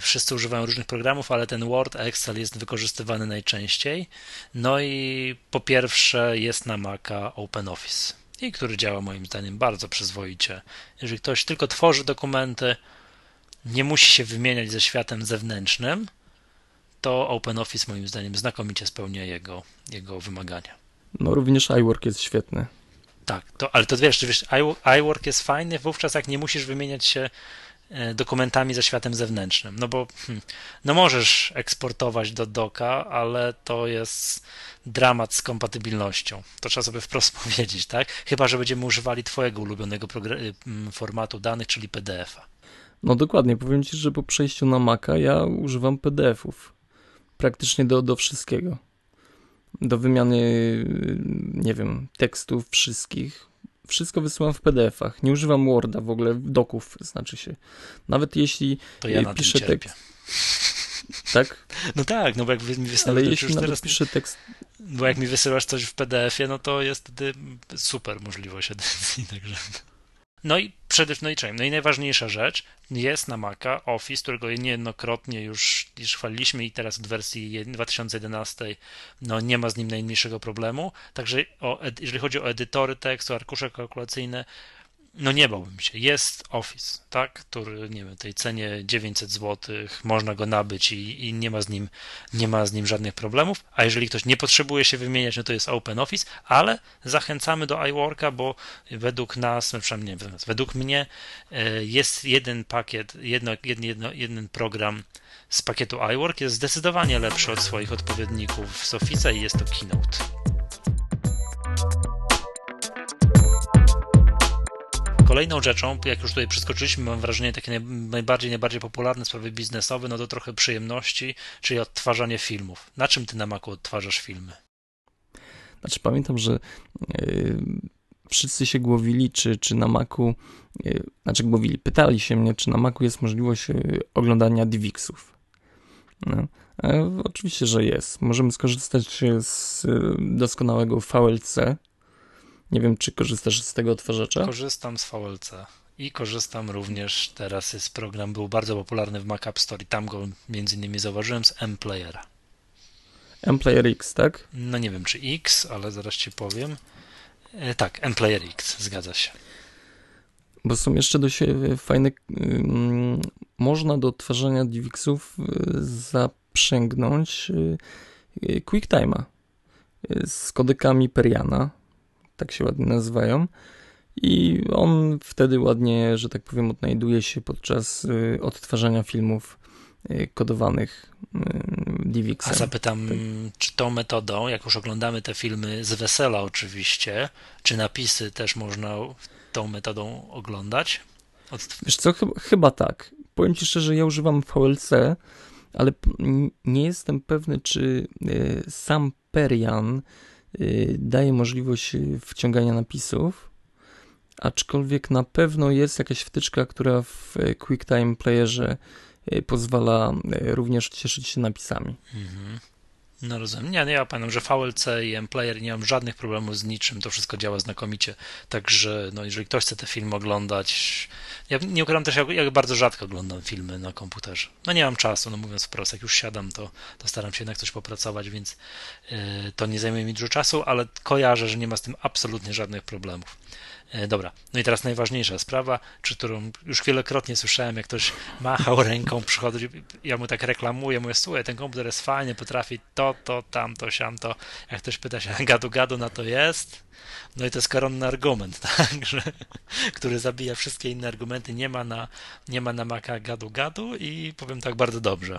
wszyscy używają różnych programów, ale ten Word, Excel jest wykorzystywany najczęściej. No i po pierwsze jest na Maca OpenOffice i który działa moim zdaniem bardzo przyzwoicie. Jeżeli ktoś tylko tworzy dokumenty, nie musi się wymieniać ze światem zewnętrznym, to OpenOffice moim zdaniem znakomicie spełnia jego, jego wymagania. No również iWork jest świetny. Tak, to, ale to wiesz, wiesz, iWork jest fajny wówczas, jak nie musisz wymieniać się dokumentami ze światem zewnętrznym. No bo hmm, no możesz eksportować do doka, ale to jest dramat z kompatybilnością. To trzeba sobie wprost powiedzieć, tak? Chyba, że będziemy używali Twojego ulubionego formatu danych, czyli PDF-a. No dokładnie, powiem Ci, że po przejściu na Maca ja używam PDF-ów praktycznie do, do wszystkiego. Do wymiany, nie wiem, tekstów wszystkich. Wszystko wysyłam w PDF-ach. Nie używam Worda w ogóle, doków znaczy się. Nawet jeśli to ja piszę tekst. Tak? No tak, no bo jak mi wysyłasz... Ale jeśli teraz... piszę tekst... Bo jak mi wysyłasz coś w PDF-ie, no to jest wtedy super możliwość edycji, także... No i przede no i, no i najważniejsza rzecz jest na Maca Office, którego niejednokrotnie już, już chwaliliśmy i teraz od wersji 2011 no nie ma z nim najmniejszego problemu. Także o, jeżeli chodzi o edytory tekstu, arkusze kalkulacyjne, no nie bałbym się. Jest Office, tak, który, nie wiem, tej cenie 900 zł, można go nabyć i, i, nie, ma z nim, nie ma z nim żadnych problemów. A jeżeli ktoś nie potrzebuje się wymieniać, no to jest Open Office, ale zachęcamy do iWorka, bo według nas, no przynajmniej nie, według mnie e, jest jeden pakiet, jedno, jedno, jeden program z pakietu iWork jest zdecydowanie lepszy od swoich odpowiedników z Office'a i jest to Keynote. Kolejną rzeczą, jak już tutaj przeskoczyliśmy, mam wrażenie, takie najbardziej, najbardziej popularne sprawy biznesowe, no to trochę przyjemności, czyli odtwarzanie filmów. Na czym ty na Macu odtwarzasz filmy? Znaczy pamiętam, że yy, wszyscy się głowili, czy, czy na Macu, yy, znaczy głowili, pytali się mnie, czy na Macu jest możliwość yy, oglądania DivXów. No. Oczywiście, że jest. Możemy skorzystać z doskonałego VLC, nie wiem, czy korzystasz z tego odtwarzacza? Korzystam z VLC i korzystam również, teraz jest program, był bardzo popularny w Mac App Store i tam go między innymi zauważyłem z M-Playera. M-Player X, tak? No nie wiem, czy X, ale zaraz ci powiem. E, tak, M-Player X, zgadza się. Bo są jeszcze dość fajne. można do odtwarzania DivXów y, zaprzęgnąć y, QuickTime'a y, z kodekami Periana tak się ładnie nazywają. I on wtedy ładnie, że tak powiem, odnajduje się podczas y, odtwarzania filmów y, kodowanych y, DivX. A zapytam, tak. czy tą metodą, jak już oglądamy te filmy z wesela oczywiście, czy napisy też można tą metodą oglądać? Od... Wiesz co, chyba, chyba tak. Powiem Ci szczerze, ja używam VLC, ale nie jestem pewny, czy sam Perian daje możliwość y, wciągania napisów, aczkolwiek na pewno jest jakaś wtyczka, która w QuickTime Playerze y, pozwala również cieszyć się napisami. Mhm. No rozumiem. Nie, nie, ja pamiętam, że VLC i M-Player nie mam żadnych problemów z niczym, to wszystko działa znakomicie, także no, jeżeli ktoś chce te filmy oglądać, ja nie ukrywam też, jak, jak, bardzo rzadko oglądam filmy na komputerze. No nie mam czasu, no mówiąc wprost, jak już siadam, to, to staram się jednak coś popracować, więc yy, to nie zajmuje mi dużo czasu, ale kojarzę, że nie ma z tym absolutnie żadnych problemów. E, dobra, no i teraz najważniejsza sprawa, czy którą już wielokrotnie słyszałem, jak ktoś machał ręką, przychodzi, ja mu tak reklamuję, mówię, słuchaj, ten komputer jest fajny, potrafi to, to, to, tamto, siamto. Jak ktoś pyta się, gadu, gadu na to jest. No i to jest koronny argument, tak, że, który zabija wszystkie inne argumenty. Nie ma na, nie ma na Maca gadu, gadu i powiem tak bardzo dobrze.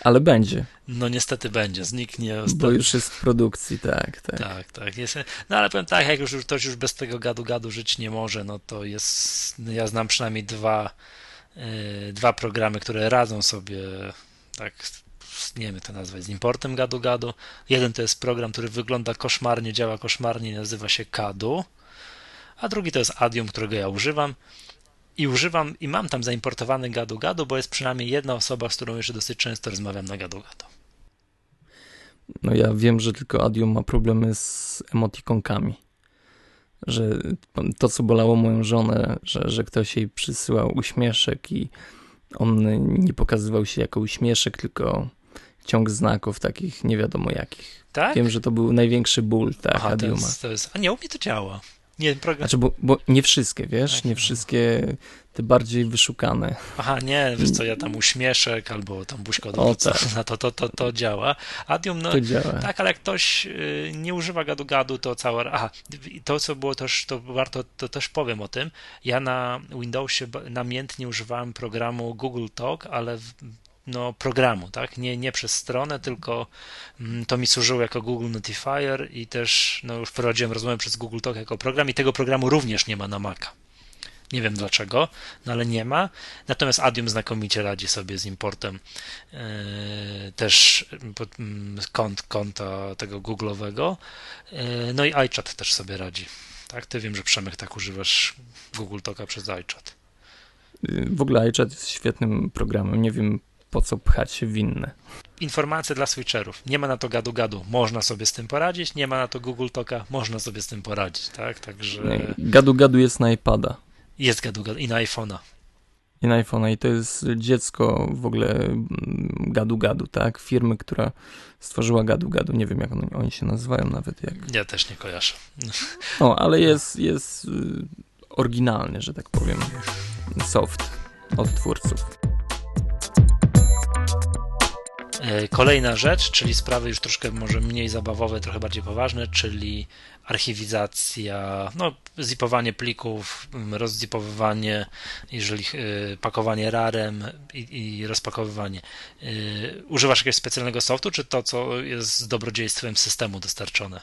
Ale będzie. No niestety będzie, zniknie. Bo już jest w produkcji, tak, tak. Tak, tak. Jest, no ale powiem tak, jak już ktoś już bez tego gadu-gadu żyć nie może, no to jest, no ja znam przynajmniej dwa, yy, dwa programy, które radzą sobie tak, nie wiem jak to nazwać, z importem gadu-gadu. Jeden to jest program, który wygląda koszmarnie, działa koszmarnie, nazywa się Kadu, a drugi to jest Adium, którego ja używam i używam i mam tam zaimportowany gadu-gadu, bo jest przynajmniej jedna osoba, z którą jeszcze dosyć często rozmawiam na gadu-gadu. No ja wiem, że tylko Adium ma problemy z emotikonkami. Że to, co bolało moją żonę, że, że ktoś jej przysyłał uśmieszek i on nie pokazywał się jako uśmieszek, tylko ciąg znaków takich nie wiadomo jakich. Tak? Wiem, że to był największy ból, tak, Aha, Adiuma. To jest, to jest, a nie, u mnie to działa. Nie, program... Znaczy, bo, bo nie wszystkie, wiesz, tak, nie wszystkie te bardziej wyszukane. Aha, nie, wiesz co, ja tam uśmieszek albo tam buźko odwrócona, tak. to, to, to, to działa. Adium, no to działa. tak, ale jak ktoś y, nie używa gadu-gadu, to cała, aha, to co było też, to warto, to też powiem o tym, ja na Windowsie namiętnie używałem programu Google Talk, ale no, programu, tak? Nie, nie przez stronę, tylko mm, to mi służyło jako Google Notifier i też no, już wprowadziłem rozmowę przez Google Talk jako program i tego programu również nie ma na Maca. Nie wiem dlaczego, no ale nie ma. Natomiast Adium znakomicie radzi sobie z importem yy, też yy, kont, konta tego Google'owego. Yy, no i iChat też sobie radzi. Tak, ty wiem, że Przemek tak używasz Google Talka przez iChat. W ogóle iChat jest świetnym programem. Nie wiem, po co pchać się w inne. Informacje dla switcherów. Nie ma na to gadu-gadu, można sobie z tym poradzić. Nie ma na to Google Talka, można sobie z tym poradzić, tak? Także. Gadu-gadu jest na iPada. Jest gadu-gadu i na iPhone'a. I na iPhone'a i to jest dziecko w ogóle mm, gadu-gadu, tak? Firmy, która stworzyła gadu-gadu. Nie wiem, jak on, oni się nazywają nawet. Jak... Ja też nie kojarzę. O, ale jest, jest y, oryginalny, że tak powiem, soft od twórców. E, kolejna rzecz, czyli sprawy już troszkę może mniej zabawowe, trochę bardziej poważne, czyli archiwizacja, no, zipowanie plików, rozzipowywanie, jeżeli e, pakowanie rarem i, i rozpakowywanie. E, używasz jakiegoś specjalnego softu, czy to, co jest z dobrodziejstwem systemu dostarczone?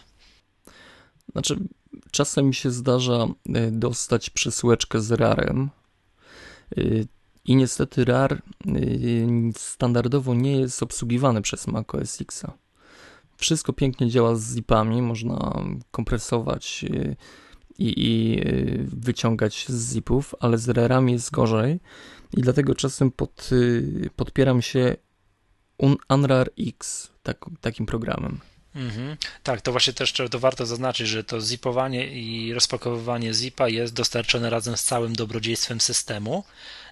Znaczy, czasem mi się zdarza dostać przesyłeczkę z rarem i niestety RAR y, standardowo nie jest obsługiwany przez macOS X. Wszystko pięknie działa z zipami, można kompresować y, i, i y, wyciągać z zipów, ale z RARami jest gorzej i dlatego czasem pod, podpieram się Unrar X tak, takim programem. Mhm. Tak, to właśnie też to warto zaznaczyć, że to zipowanie i rozpakowywanie zipa jest dostarczone razem z całym dobrodziejstwem systemu.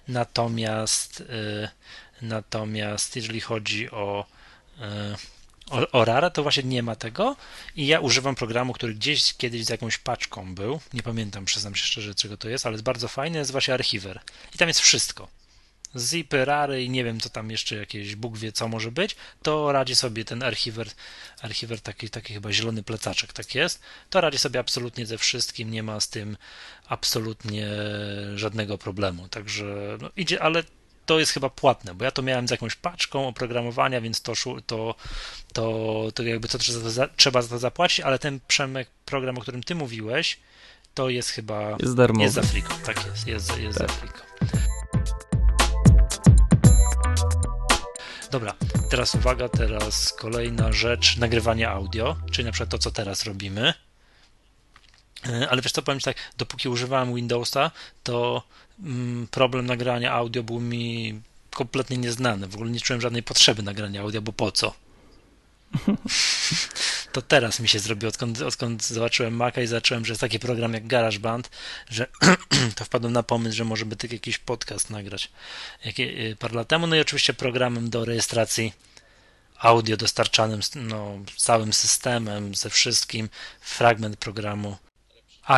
Natomiast y, natomiast jeżeli chodzi o y, o, o Rara to właśnie nie ma tego i ja używam programu, który gdzieś kiedyś z jakąś paczką był, nie pamiętam, przyznam się szczerze, czego to jest, ale jest bardzo fajny, nazywa się Archiver i tam jest wszystko zipy, rary i nie wiem, co tam jeszcze jakieś Bóg wie, co może być, to radzi sobie ten archiwer, archiwer taki, taki chyba zielony plecaczek, tak jest, to radzi sobie absolutnie ze wszystkim, nie ma z tym absolutnie żadnego problemu, także no, idzie, ale to jest chyba płatne, bo ja to miałem z jakąś paczką oprogramowania, więc to, to, to, to jakby to trzeba, za to zapłacić, ale ten Przemek program, o którym ty mówiłeś, to jest chyba jest darmowy. Jest za friko, tak jest, jest, jest tak. za friko. Dobra, teraz uwaga, teraz kolejna rzecz, nagrywanie audio, czyli na przykład to, co teraz robimy. E, ale wiesz co, powiem Ci tak, dopóki używałem Windowsa, to mm, problem nagrania audio był mi kompletnie nieznany. W ogóle nie czułem żadnej potrzeby nagrania audio, bo po co? to teraz mi się zrobiło, odkąd, odkąd zobaczyłem Maca i zacząłem, że jest taki program jak GarageBand, że to wpadłem na pomysł, że może by tylko jakiś podcast nagrać jakie, y, parę lat temu. No i oczywiście programem do rejestracji audio dostarczanym no, całym systemem, ze wszystkim, fragment programu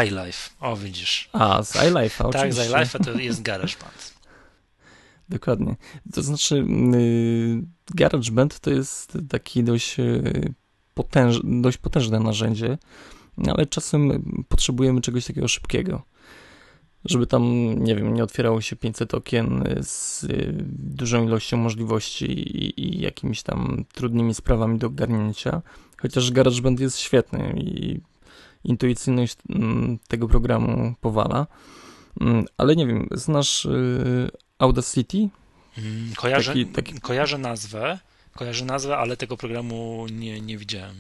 iLife. O, widzisz. A, z iLife'a Tak, z iLife'a to jest GarageBand. Dokładnie. To znaczy, yy, GarageBand to jest taki dość, yy, potęż, dość potężne narzędzie, ale czasem potrzebujemy czegoś takiego szybkiego. Żeby tam, nie wiem, nie otwierało się 500 okien z yy, dużą ilością możliwości i, i jakimiś tam trudnymi sprawami do ogarnięcia. Chociaż GarageBand jest świetny i intuicyjność mm, tego programu powala. Mm, ale nie wiem, znasz y, Audacity? Mm, kojarzę, taki, taki... kojarzę nazwę, kojarzę nazwę, ale tego programu nie, nie widziałem.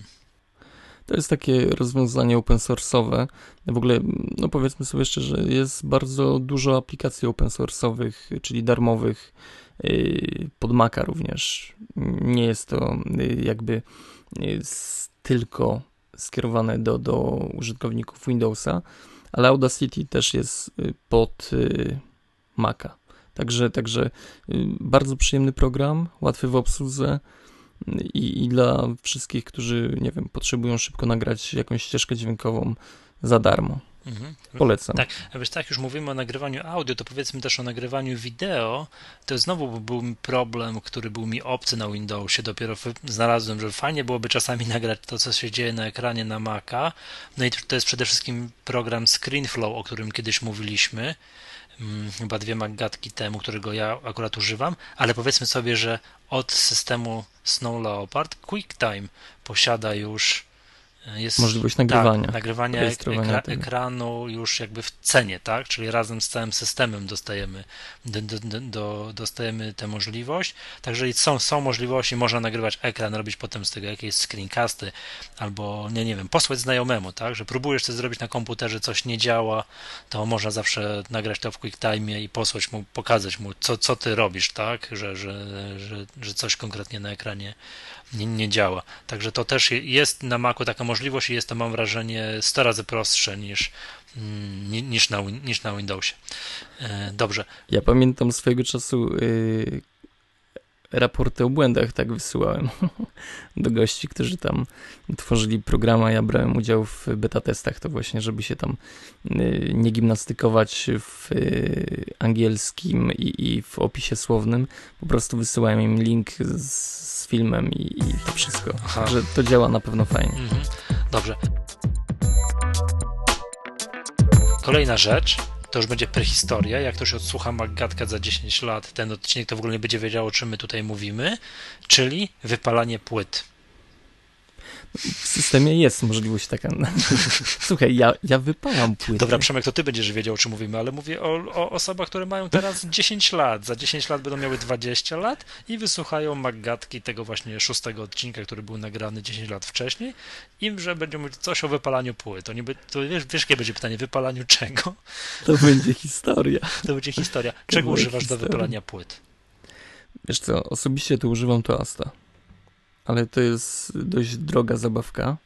To jest takie rozwiązanie open source'owe. W ogóle, no powiedzmy sobie szczerze, jest bardzo dużo aplikacji open source'owych, czyli darmowych, y, pod Maca również. Nie jest to y, jakby tylko skierowane do, do użytkowników Windowsa, ale Audacity też jest pod Maca. Także, także y, bardzo przyjemny program, łatwy w obsłudze i, i dla wszystkich, którzy, nie wiem, potrzebują szybko nagrać jakąś ścieżkę dźwiękową za darmo. Mhm. Polecam. Tak, a wiesz, tak, już mówimy o nagrywaniu audio, to powiedzmy też o nagrywaniu wideo. To znowu był problem, który był mi obcy na Windowsie. Dopiero znalazłem, że fajnie byłoby czasami nagrać to, co się dzieje na ekranie na Maca. No i to jest przede wszystkim program ScreenFlow, o którym kiedyś mówiliśmy. Hmm, chyba dwie magatki temu, którego ja akurat używam, ale powiedzmy sobie, że od systemu Snow Leopard QuickTime posiada już jest możliwość nagrywania. Tak, nagrywania ekra, ekranu już jakby w cenie, tak? Czyli razem z całym systemem dostajemy, do, do, do, dostajemy tę możliwość. Także są, są możliwości, można nagrywać ekran, robić potem z tego jakieś screencasty, albo nie, nie wiem, posłać znajomemu, tak? Że próbujesz coś zrobić na komputerze, coś nie działa, to można zawsze nagrać to w QuickTime i posłać mu, pokazać mu, co, co ty robisz, tak? Że, że, że, że coś konkretnie na ekranie nie, nie działa. Także to też jest na Macu taka możliwość i jest to, mam wrażenie, 100 razy prostsze niż, mm, niż, na, niż na Windowsie. E, dobrze. Ja pamiętam swojego czasu yy, raporty o błędach tak wysyłałem do gości, którzy tam tworzyli programa. Ja brałem udział w beta testach, to właśnie, żeby się tam y, nie gimnastykować w y, angielskim i, i w opisie słownym. Po prostu wysyłałem im link z filmem i, i, to wszystko. Aha. Że to działa na pewno fajnie. Mhm. Dobrze. Kolejna rzecz to już będzie prehistoria. Jak ktoś odsłucha Maggatka za 10 lat, ten odcinek to w ogóle nie będzie wiedział, o czym my tutaj mówimy, czyli wypalanie płyt. W systemie jest możliwość taka. Słuchaj, ja, ja wypalam płyty. Dobra, Przemek, to ty będziesz wiedział, o czym mówimy, ale mówię o, o osobach, które mają teraz 10 lat. Za 10 lat będą miały 20 lat i wysłuchają Maggatki tego właśnie szóstego odcinka, który był nagrany 10 lat wcześniej im, że będą mówić coś o wypalaniu płyt. Oni by, to wiesz, wiesz, jakie będzie pytanie? Wypalaniu czego? To będzie historia. To będzie historia. Czego używasz historia. do wypalania płyt? Wiesz co, osobiście to używam toasta ale to jest dość droga zabawka,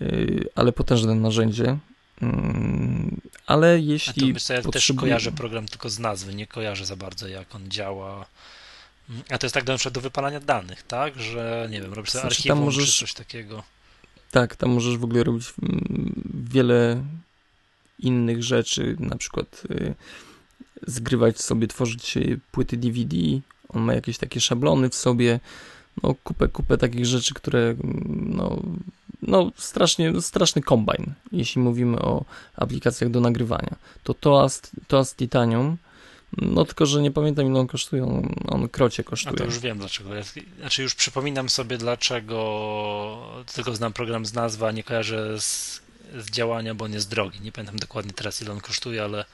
yy, ale potężne narzędzie. Mm, ale jeśli. A to ja też kojarzę program tylko z nazwy, nie kojarzę za bardzo, jak on działa. A to jest tak do, do wypalania danych, tak? Że nie wiem, robisz sobie znaczy, archiwum możesz, czy coś takiego. Tak, tam możesz w ogóle robić mm, wiele innych rzeczy, na przykład y, zgrywać sobie, tworzyć płyty DVD. On ma jakieś takie szablony w sobie no, kupę, kupę takich rzeczy, które no, no strasznie, straszny kombajn, jeśli mówimy o aplikacjach do nagrywania. To Toast, Toast Titanium, no tylko, że nie pamiętam ile on kosztuje, on, on krocie kosztuje. A to już wiem dlaczego. Znaczy już przypominam sobie dlaczego, tylko znam program z nazwy, a nie kojarzę z, z działania, bo on jest drogi. Nie pamiętam dokładnie teraz ile on kosztuje, ale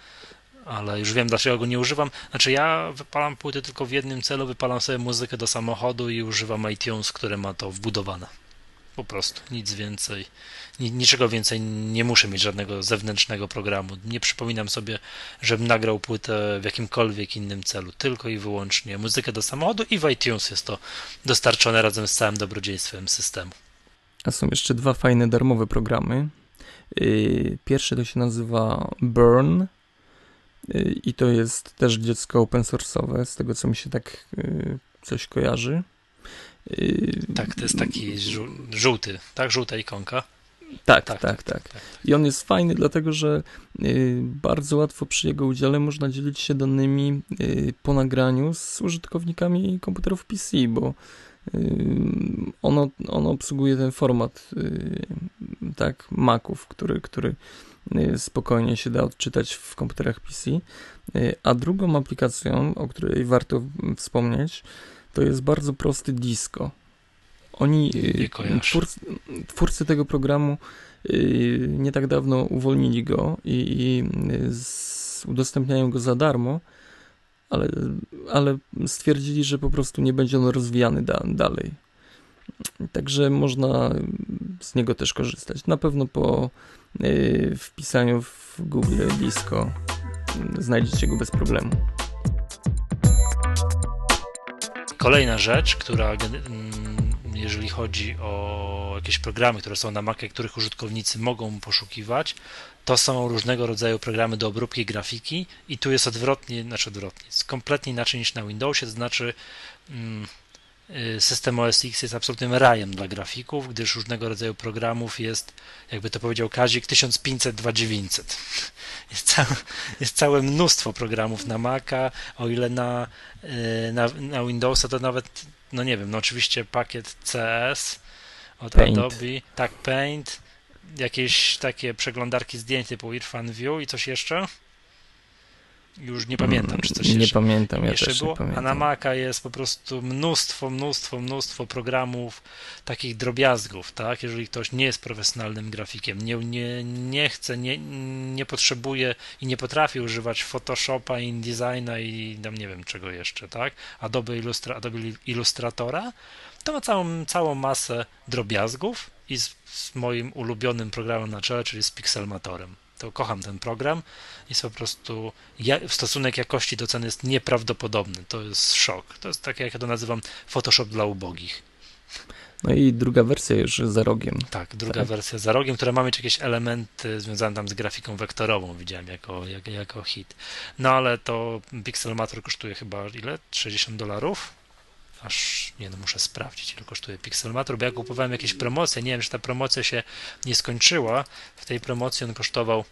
ale już wiem, dlaczego go nie używam. Znaczy, ja wypalam płyty tylko w jednym celu, wypalam sobie muzykę do samochodu i używam iTunes, które ma to wbudowane. Po prostu, nic więcej, niczego więcej nie muszę mieć żadnego zewnętrznego programu. Nie przypominam sobie, żebym nagrał płytę w jakimkolwiek innym celu, tylko i wyłącznie muzykę do samochodu i w iTunes jest to dostarczone razem z całym dobrodziejstwem systemu. A są jeszcze dwa fajne darmowe programy. Yy, pierwszy to się nazywa Burn Y, i to jest też dziecko open source'owe, z tego co mi się tak y, coś kojarzy. Y, tak, to jest taki żółty, tak? Żółta ikonka. Tak, tak, tak, tak, tak. I on jest fajny, dlatego że y, bardzo łatwo przy jego udziale można dzielić się danymi y, po nagraniu z użytkownikami komputerów PC, bo y, ono, ono obsługuje ten format tak, Maców, który, który spokojnie się da odczytać w komputerach PC. A drugą aplikacją, o której warto wspomnieć, to jest bardzo prosty disco. Oni, y, twórcy, twórcy, tego programu y, nie tak dawno uwolnili go i, i udostępniają go za darmo, ale, ale stwierdzili, że po prostu nie będzie on rozwijany da, dalej. Także można z niego też korzystać. Na pewno po y, wpisaniu w Google Disco znajdziecie go bez problemu. Kolejna rzecz, która jeżeli chodzi o jakieś programy, które są na Macie, których użytkownicy mogą poszukiwać, to są różnego rodzaju programy do obróbki grafiki i tu jest odwrotnie, znaczy odwrotnie, jest kompletnie inaczej niż na Windowsie, to znaczy mm, system OS X jest absolutnym rajem dla grafików, gdyż różnego rodzaju programów jest, jakby to powiedział Kazik, 1500, 2900. Jest całe, jest całe mnóstwo programów na Maca, o ile na, y, na, na Windowsa to nawet no nie wiem, no oczywiście pakiet CS od Paint. Adobe, tak, Paint, jakieś takie przeglądarki zdjęć typu Irfan View i coś jeszcze? Już nie pamiętam, czy coś nie jeszcze. Pamiętam, ja jeszcze było. Nie pamiętam. A na Maca jest po prostu mnóstwo, mnóstwo, mnóstwo programów, takich drobiazgów, tak? Jeżeli ktoś nie jest profesjonalnym grafikiem, nie, nie, nie chce, nie, nie potrzebuje i nie potrafi używać Photoshopa, InDesigna i tam nie wiem czego jeszcze, tak? Adobe, Illustra, Adobe Illustratora, to ma całą, całą masę drobiazgów i z, z moim ulubionym programem na czele, czyli z Pixelmatorem to kocham ten program. Jest po prostu, stosunek jakości do ceny jest nieprawdopodobny. To jest szok. To jest tak, jak ja to nazywam, Photoshop dla ubogich. No i druga wersja już za rogiem. Tak, druga tak. wersja za rogiem, która ma mieć jakieś elementy związane tam z grafiką wektorową, widziałem jako, jako, jako hit. No ale to Pixelmator kosztuje chyba ile? 60 dolarów? Aż nie no, muszę sprawdzić, ile kosztuje Pixelmator, bo ja kupowałem jakieś promocje, nie wiem, czy ta promocja się nie skończyła. W tej promocji on kosztował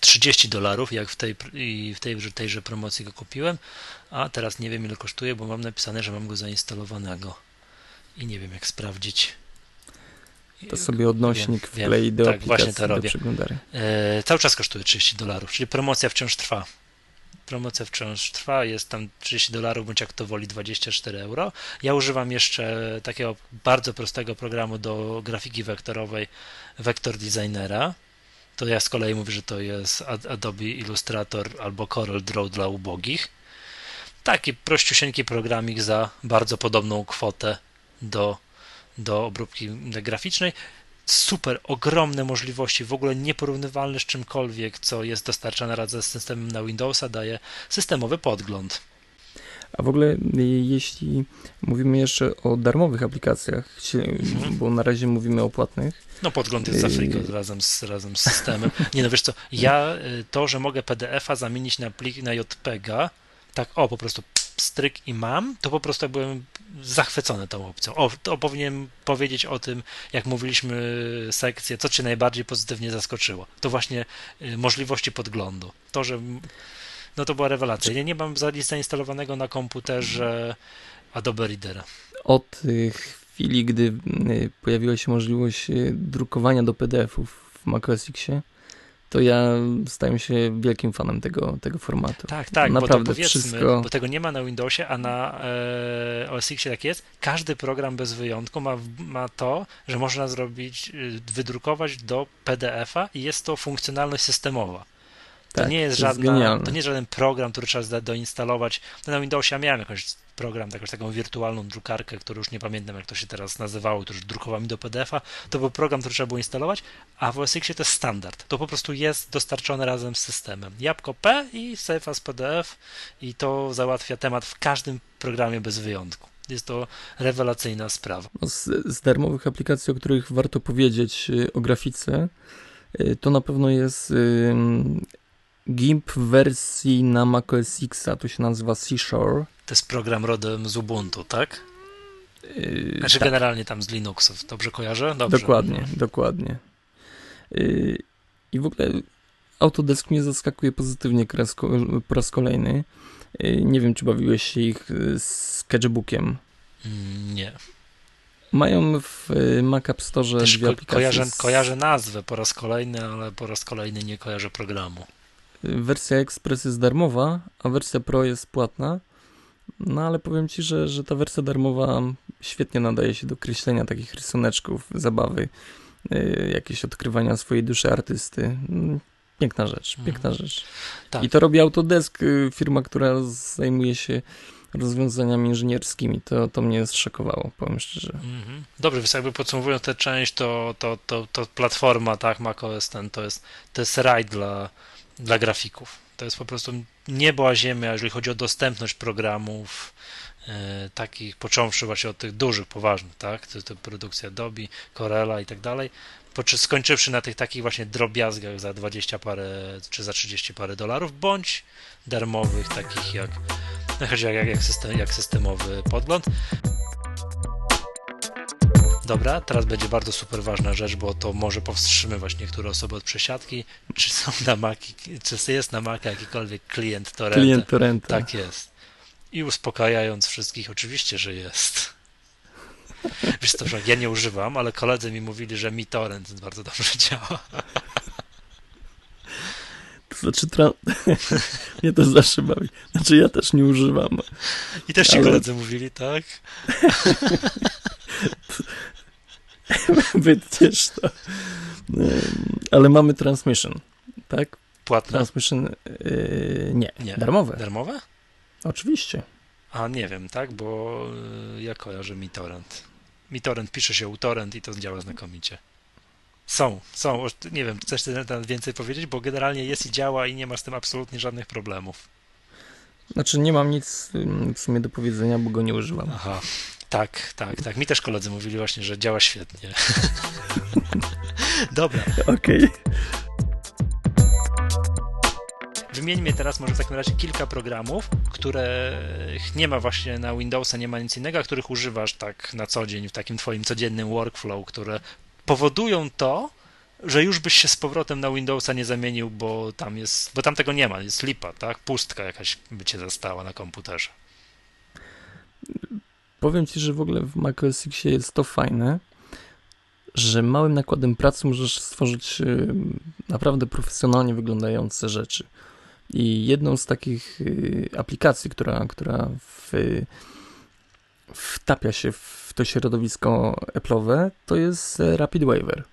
30 e, dolarów, jak w tej, w tej tejże promocji go kupiłem, a teraz nie wiem ile kosztuje, bo mam napisane, że mam go zainstalowanego i nie wiem jak sprawdzić. To sobie odnośnik wiem, wklei do tak, właśnie to robię. E, cały czas kosztuje 30 dolarów, czyli promocja wciąż trwa promocja wciąż trwa, jest tam 30 dolarów, bądź jak to woli 24 euro. Ja używam jeszcze takiego bardzo prostego programu do grafiki wektorowej Vector Designera. To ja z kolei mówię, że to jest Adobe Illustrator albo Corel Draw dla ubogich. Taki prościusieńki programik za bardzo podobną kwotę do, do obróbki graficznej super, ogromne możliwości, w ogóle nieporównywalne z czymkolwiek, co jest dostarczane razem z systemem na Windowsa, daje systemowy podgląd. A w ogóle jeśli mówimy jeszcze o darmowych aplikacjach, mhm. bo na razie mówimy o płatnych. No podgląd jest za friko razem z, razem z systemem. Nie no wiesz co, ja y, to, że mogę PDF-a zamienić na plik na JPEGa, tak o po prostu stryk i mam, to po prostu byłem zachwycony tą opcją. O, to powinienem powiedzieć o tym, jak mówiliśmy sekcję, co cię najbardziej pozytywnie zaskoczyło. To właśnie y, możliwości podglądu. To, że no to była rewelacja. Ja nie mam zainstalowanego na komputerze Adobe Readera. Od y, chwili, gdy y, pojawiła się możliwość drukowania do PDF-ów w macOS Xie, to ja stałem się wielkim fanem tego, tego formatu. Tak, tak, Naprawdę bo to wszystko... bo tego nie ma na Windowsie, a na e, OS X tak jest. Każdy program bez wyjątku ma, ma to, że można zrobić, y, wydrukować do PDF-a i jest to funkcjonalność systemowa. To tak, nie jest, to żadna, to nie jest żaden program, który trzeba doinstalować. No na Windowsie ja miałem jakąś program, jakąś taką wirtualną drukarkę, którą już nie pamiętam jak to się teraz nazywało, który drukował mi do PDF-a. To był program, który trzeba było instalować, a w OS X to jest standard. To po prostu jest dostarczone razem z systemem. Jabłko P i Save as PDF i to załatwia temat w każdym programie bez wyjątku. Jest to rewelacyjna sprawa. No z, z darmowych aplikacji, o których warto powiedzieć y, o grafice, y, to na pewno jest GIMP w wersji na macOS X, to się nazywa Seashore. To jest program rodem z Ubuntu, tak? Yy, znaczy tak. generalnie tam z Linuxów, dobrze kojarzę? Dobrze. Dokładnie, dokładnie. Yy, I w ogóle Autodesk mnie zaskakuje pozytywnie po raz kolejny. Yy, nie wiem, czy bawiłeś się ich z sketchbookiem. Mm, nie. Mają w Mac App Store Też dwie aplikacje. Kojarzę, kojarzę nazwę po raz kolejny, ale po raz kolejny nie kojarzę programu. Wersja Express jest darmowa, a wersja Pro jest płatna. No ale powiem ci, że, że ta wersja darmowa świetnie nadaje się do kreślenia takich rysuneczków, zabawy, yy, jakieś odkrywania swojej duszy artysty. Mm, piękna rzecz, mhm. piękna rzecz. Tak. I to robi Autodesk, y, firma, która zajmuje się rozwiązaniami inżynierskimi. To, to mnie zszokowało, powiem szczerze. Mhm. Dobrze, więc jakby podsumowując tę część, to, to, to, to platforma, tak, macOS ten, to jest, to jest raj dla, dla grafików. To jest po prostu niebo a ziemia, jeżeli chodzi o dostępność programów, e, takich, począwszy właśnie od tych dużych, poważnych, tak, to, to produkcja Adobe, Corella i tak dalej, skończywszy na tych takich właśnie drobiazgach za 20 parę, czy za 30 parę dolarów, bądź darmowych, takich jak, jak, jak, system, jak systemowy podgląd. Dobra, teraz będzie bardzo super ważna rzecz, bo to może powstrzymywać niektóre osoby od przesiadki. Czy są na Maki, czy jest na Maca jakikolwiek klient torrenta? Klient torrenta. Tak jest. I uspokajając wszystkich, oczywiście, że jest. Wiesz to, że ja nie używam, ale koledzy mi mówili, że mi torrent bardzo dobrze działa. To znaczy, tra... mnie to zawsze bawi. Znaczy, ja też nie używam. I też ci ale... koledzy mówili, tak? Wytniesz to. Ale mamy transmission, tak? Płatne? Transmission, yy, nie. nie. Darmowe. Darmowe? Oczywiście. A nie wiem, tak? Bo yy, ja kojarzę MiTorrent. MiTorrent pisze się uTorrent i to działa znakomicie. Są, są. Nie wiem, chcesz więcej powiedzieć? Bo generalnie jest i działa i nie ma z tym absolutnie żadnych problemów. Znaczy nie mam nic w sumie do powiedzenia, bo go nie używam. Aha, tak, tak, tak. Mi też koledzy mówili właśnie, że działa świetnie. Dobra. Okej. Okay. Wymieńmy teraz może w takim razie kilka programów, które nie ma właśnie na Windowsa, nie ma nic innego, a których używasz tak na co dzień w takim twoim codziennym workflow, które powodują to, że już byś się z powrotem na Windowsa nie zamienił, bo tam jest, bo tam tego nie ma, jest lipa, tak? Pustka jakaś by cię zastała na komputerze. Powiem ci, że w ogóle w macOS X jest to fajne, że małym nakładem pracy możesz stworzyć y, naprawdę profesjonalnie wyglądające rzeczy. I jedną z takich y, aplikacji, która, która w, wtapia się w to środowisko Apple'owe, to jest Rapid Waiver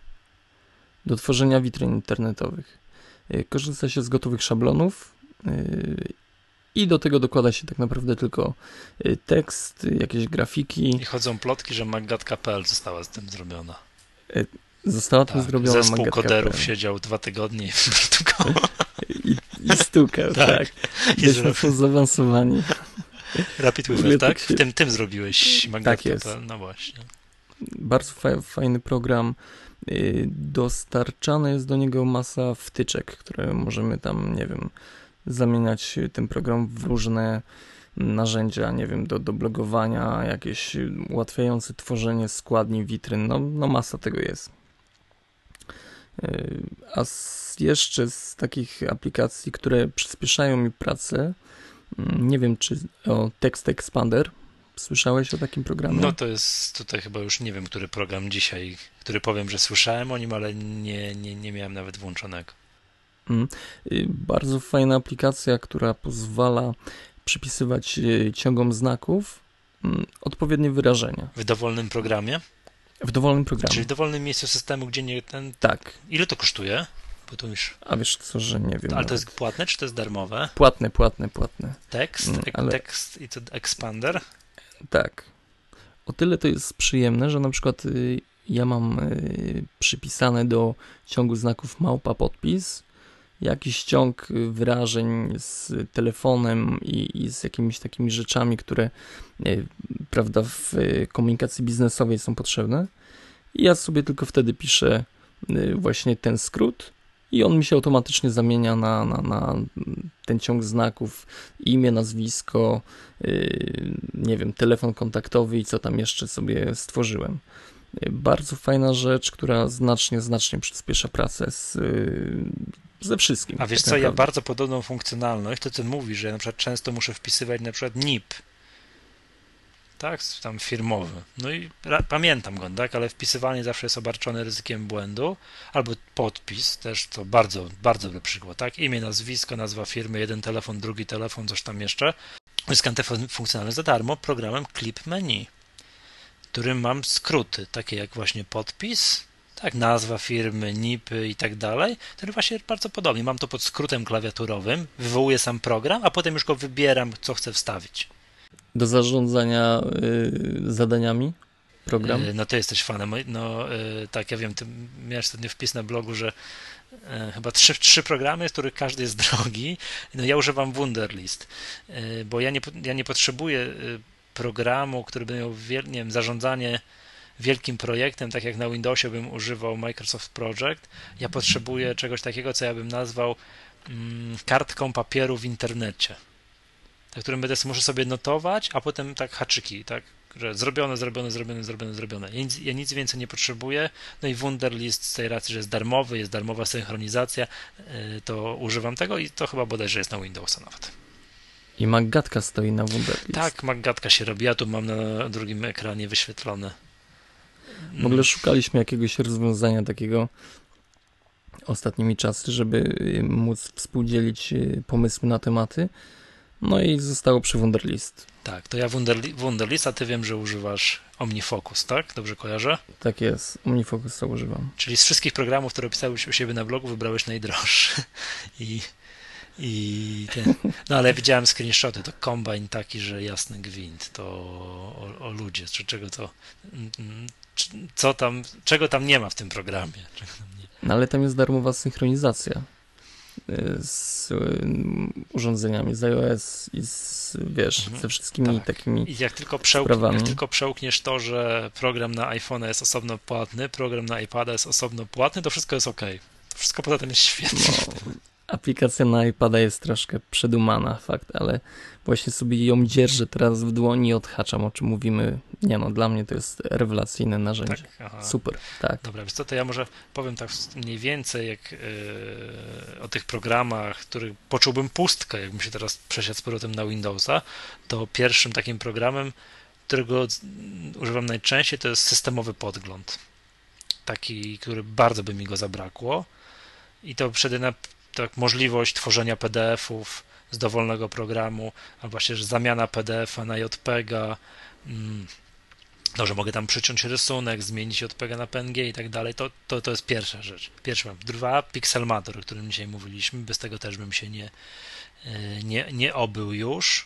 do tworzenia witryn internetowych. Y, korzysta się z gotowych szablonów i do tego dokłada się tak naprawdę tylko y, tekst, jakieś grafiki. I chodzą plotki, że Maggatka.pl została z tym zrobiona. Y, została tak, tym zrobiona Zespół koderów siedział dwa tygodnie i I, i stukał, tak. tak. Jesteśmy są zaawansowani. Rapid Waiver, tak? się... tym, tym zrobiłeś Maggatka.pl, tak no właśnie. Bardzo fajny program. Y, dostarczana jest do niego masa wtyczek, które możemy tam, nie wiem, zamieniać ten program w różne narzędzia, nie wiem, do, do blogowania, jakieś ułatwiające tworzenie składni witryn, no, no masa tego jest. Yy, a z, jeszcze z takich aplikacji, które przyspieszają mi pracę, mm, nie wiem, czy o Text Expander, Słyszałeś o takim programie? No to jest tutaj chyba już nie wiem, który program dzisiaj, który powiem, że słyszałem o nim, ale nie, nie, nie miałem nawet włączonego. Mm. Y, bardzo fajna aplikacja, która pozwala przypisywać y, ciągom znaków mm, odpowiednie wyrażenia. W dowolnym programie? W dowolnym programie. Czyli w dowolnym miejscu systemu, gdzie nie ten. Tak. Ile to kosztuje? Bo to już... A wiesz co, że nie wiem. Ale to jest płatne, czy to jest darmowe? Płatne, płatne, płatne. Tekst, mm, ale... tekst i to expander? Tak. O tyle to jest przyjemne, że na przykład y, ja mam przypisane do ciągu znaków małpa podpis jakiś ciąg wyrażeń z telefonem i, i z jakimiś takimi rzeczami, które e, prawda, w komunikacji biznesowej są potrzebne. I ja sobie tylko wtedy piszę e, właśnie ten skrót i on mi się automatycznie zamienia na, na, na ten ciąg znaków, imię, nazwisko, yy, nie wiem, telefon kontaktowy i co tam jeszcze sobie stworzyłem. Bardzo fajna rzecz, która znacznie, znacznie przyspiesza pracę z, ze wszystkim. A wiesz tak co, ja naprawdę. bardzo podobną funkcjonalność, to ty mówisz, że ja na przykład często muszę wpisywać na przykład NIP, tak, tam firmowy. No i pamiętam go, tak, ale wpisywanie zawsze jest obarczone ryzykiem błędu, albo podpis, też to bardzo, bardzo dobry przykład, tak, imię, nazwisko, nazwa firmy, jeden telefon, drugi telefon, coś tam jeszcze. Zyskam te fun- funkcjonalność za darmo programem Clip Menu, w którym mam skróty, takie jak właśnie podpis, tak, nazwa firmy, NIP-y i tak dalej, który właśnie bardzo podobnie. Mam to pod skrótem klawiaturowym, wywołuję sam program, a potem już go wybieram, co chcę wstawić. Do zarządzania y, zadaniami program. E, No ty jesteś fanem. No e, tak, ja wiem, ty miałeś ostatnio wpis na blogu, że e, chyba trzy, trzy programy, z których każdy jest drogi. No ja używam Wunderlist, e, bo ja nie, ja nie potrzebuję e, programu, który by miał nie wiem, zarządzanie wielkim projektem, tak jak na Windowsie bym używał Microsoft Project. Ja potrzebuję czegoś takiego, co ja bym nazwał mm, kartką papieru w internecie, na którym będę muszę sobie notować, a potem tak haczyki, tak, że zrobione, zrobione, zrobione, zrobione, zrobione. Ja nic, ja nic więcej nie potrzebuję. No i Wunderlist z tej racji, że jest darmowy, jest darmowa synchronizacja, yy, to używam tego i to chyba bodajże jest na Windowsa nawet. I Maggatka stoi na Wunderlist. Tak, Maggatka się robi, ja tu mam na drugim ekranie wyświetlone. W ogóle szukaliśmy jakiegoś rozwiązania takiego ostatnimi czasy, żeby y, móc współdzielić y, pomysły na tematy. No i zostało przy Wunderlist. Tak, to ja Wunderli Wunderlist, a ty wiem, że używasz OmniFocus, tak? Dobrze kojarzę? Tak jest, OmniFocus to używam. Czyli z wszystkich programów, które opisałeś u siebie na blogu, wybrałeś najdroższy. I, i ten. No ale widziałem screenshoty, to kombajn taki, że jasny gwint, to o, o ludzie, czy czego to, mm, czy- co tam, czego tam nie ma w tym programie. No ale tam jest darmowa synchronizacja y, z y, urządzeniami z iOS i z, wiesz, Mhm, ze wszystkimi tak. takimi I jak tylko, Sprawami. jak tylko przełkniesz to, że program na iPhone'a jest osobno płatny, program na iPada jest osobno płatny, to wszystko jest ok. Wszystko poza tym jest świetne. no, aplikacja na iPada jest troszkę przedumana, fakt, ale właśnie sobie ją dzierżę teraz w dłoni i odhaczam, o czym mówimy. Nie no, dla mnie to jest rewelacyjne narzędzie. Tak. Super, tak. Dobra, wiesz co, to ja może powiem tak mniej więcej jak yy, o tych programach, których poczułbym pustkę, jakbym się teraz przesiadł z powrotem na Windowsa, to pierwszym takim programem, którego używam najczęściej, to jest systemowy podgląd. Taki, który bardzo by mi go zabrakło. I to przede na tak, możliwość tworzenia PDF-ów z dowolnego programu, albo właśnie że zamiana PDF-a na JPEG-a. Mm, to, że mogę tam przyciąć rysunek, zmienić JPG na PNG i tak dalej, to, to, to jest pierwsza rzecz. Pierwsza. Dwa, Pixelmator, o którym dzisiaj mówiliśmy, bez tego też bym się nie, e, nie, nie obył już.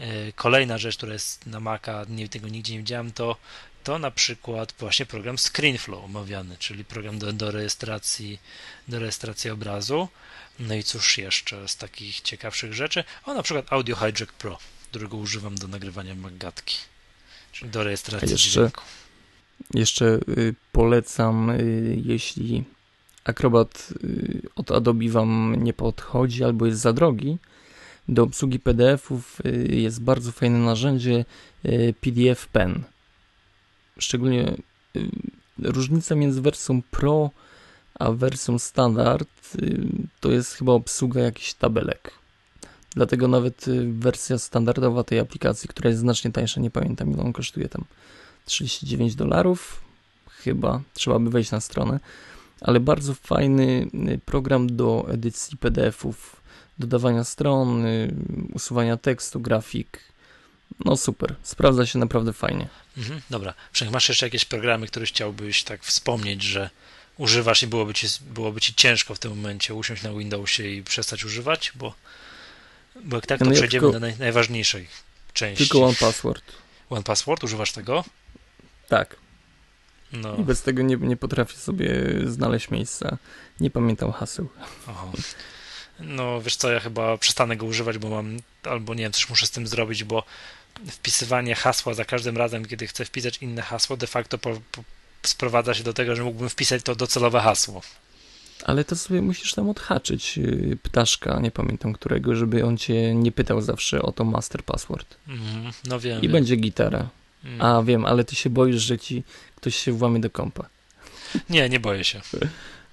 E, Kolejna rzecz, która jest na Maca, nie, tego nigdzie nie widziałem, to, to na przykład właśnie program ScreenFlow omawiany, czyli program do, do, rejestracji, do rejestracji obrazu. No i cóż jeszcze z takich ciekawszych rzeczy? O, na przykład Audio Hijack Pro, którego używam do nagrywania Maggatki, czyli do rejestracji A jeszcze- dźwięku. Jeszcze y, polecam, y, jeśli Acrobat y, od Adobe Wam nie podchodzi albo jest za drogi, do obsługi PDF-ów jest bardzo fajne narzędzie PDF Pen. Szczególnie różnica między wersją Pro a wersją standard y, to jest chyba obsługa jakichś tabelek. Dlatego nawet y, wersja standardowa tej aplikacji, która jest znacznie tańsza, nie pamiętam ile on kosztuje tam 39 dolarów, chyba trzeba by wejść na stronę, ale bardzo fajny y, program do edycji PDF-ów, dodawania stron, usuwania tekstu, grafik. No super, sprawdza się naprawdę fajnie. Mhm, dobra. Wszak masz jeszcze jakieś programy, które chciałbyś tak wspomnieć, że używasz i byłoby ci, byłoby ci ciężko w tym momencie usiąść na Windowsie i przestać używać, bo, bo jak tak, to No przejdziemy tylko- do naj, najważniejszej części. Tylko One Password. One Password, używasz tego? Tak, No, i bez tego nie, nie potrafię sobie znaleźć miejsca. Nie pamiętam haseł. aha. no wiesz co, ja chyba przestanę go używać, bo mam, albo nie wiem, coś muszę z tym zrobić, bo wpisywanie hasła za każdym razem, kiedy chcę wpisać inne hasło, de facto po, po, sprowadza się do tego, że mógłbym wpisać to docelowe hasło. Ale to sobie musisz tam odhaczyć y, ptaszka, nie pamiętam którego, żeby on cię nie pytał zawsze o to master password. Mhm, no wiem. I wiem. będzie gitara. Mm. A wiem, ale ty się boisz, że ci ktoś się włamie do kompa. Nie, nie boję się.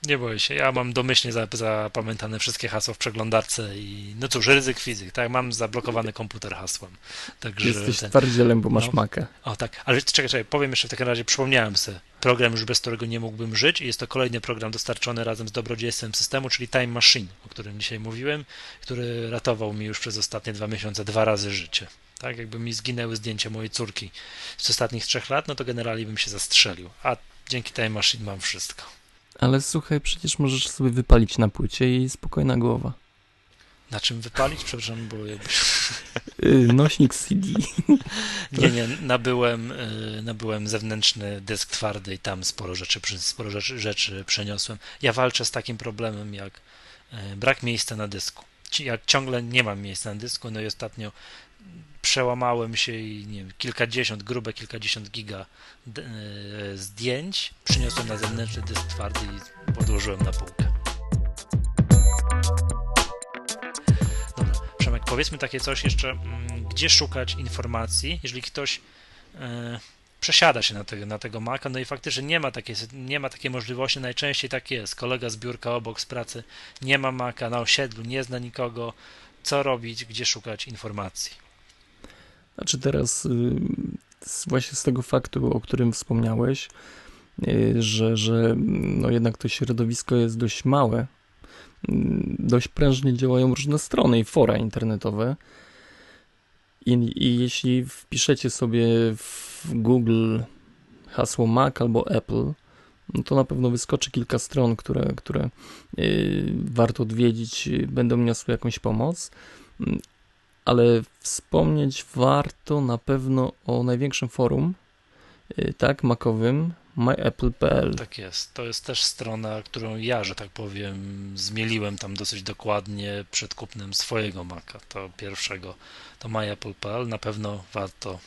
Nie boję się. Ja mam domyślnie za- zapamiętane wszystkie hasła w przeglądarce i no cóż, ryzyk fizyk, tak? Mam zablokowany komputer hasłem. Także Jesteś ten... twardzielem, bo masz no. makę. O tak, ale czekaj, czekaj, powiem jeszcze w takim razie, przypomniałem sobie program już bez którego nie mógłbym żyć jest to kolejny program dostarczony razem z dobrodziejstwem systemu, czyli Time Machine, o którym dzisiaj mówiłem, który ratował mi już przez ostatnie dwa miesiące dwa razy życie. Tak, jakby mi zginęły zdjęcia mojej córki z ostatnich trzech lat, no to generalnie bym się zastrzelił, a dzięki Time Machine mam wszystko. Ale słuchaj, przecież możesz sobie wypalić na płycie i spokojna głowa. Na czym wypalić? Przepraszam, bo jakby... Yy, nośnik CD. Nie, nie, nabyłem, y, nabyłem zewnętrzny dysk twardy i tam sporo rzeczy, sporo rzeczy, rzeczy przeniosłem. Ja walczę z takim problemem jak y, brak miejsca na dysku. Ci- Ja ciągle nie mam miejsca na dysku, no i ostatnio przełamałem się i nie wiem, kilkadziesiąt, grube kilkadziesiąt giga y, zdjęć przyniosłem na zewnętrzny dysk twardy i podłożyłem na półkę. Powiedzmy takie coś jeszcze, mm, gdzie szukać informacji, jeżeli ktoś e, przesiada się na, tego na tego Maca, no i faktycznie nie ma, takiej, nie ma takiej możliwości, najczęściej tak jest, kolega z biurka obok z pracy nie ma Maca, na osiedlu nie zna nikogo, co robić, gdzie szukać informacji. Znaczy teraz y, właśnie z tego faktu, o którym wspomniałeś, y, że, że no jednak to środowisko jest dość małe, dość prężnie działają różne strony i fora internetowe. I, I jeśli wpiszecie sobie w Google hasło Mac albo Apple, no to na pewno wyskoczy kilka stron, które, które y, warto odwiedzić, będą niosły jakąś pomoc. Mm, Ale wspomnieć warto na pewno o największym forum, y, tak, makowym, myapple.pl. Tak jest. To jest też strona, którą ja, że tak powiem, zmieliłem tam dosyć dokładnie przed kupnem swojego Maca, to pierwszego, to myapple.pl. Na pewno warto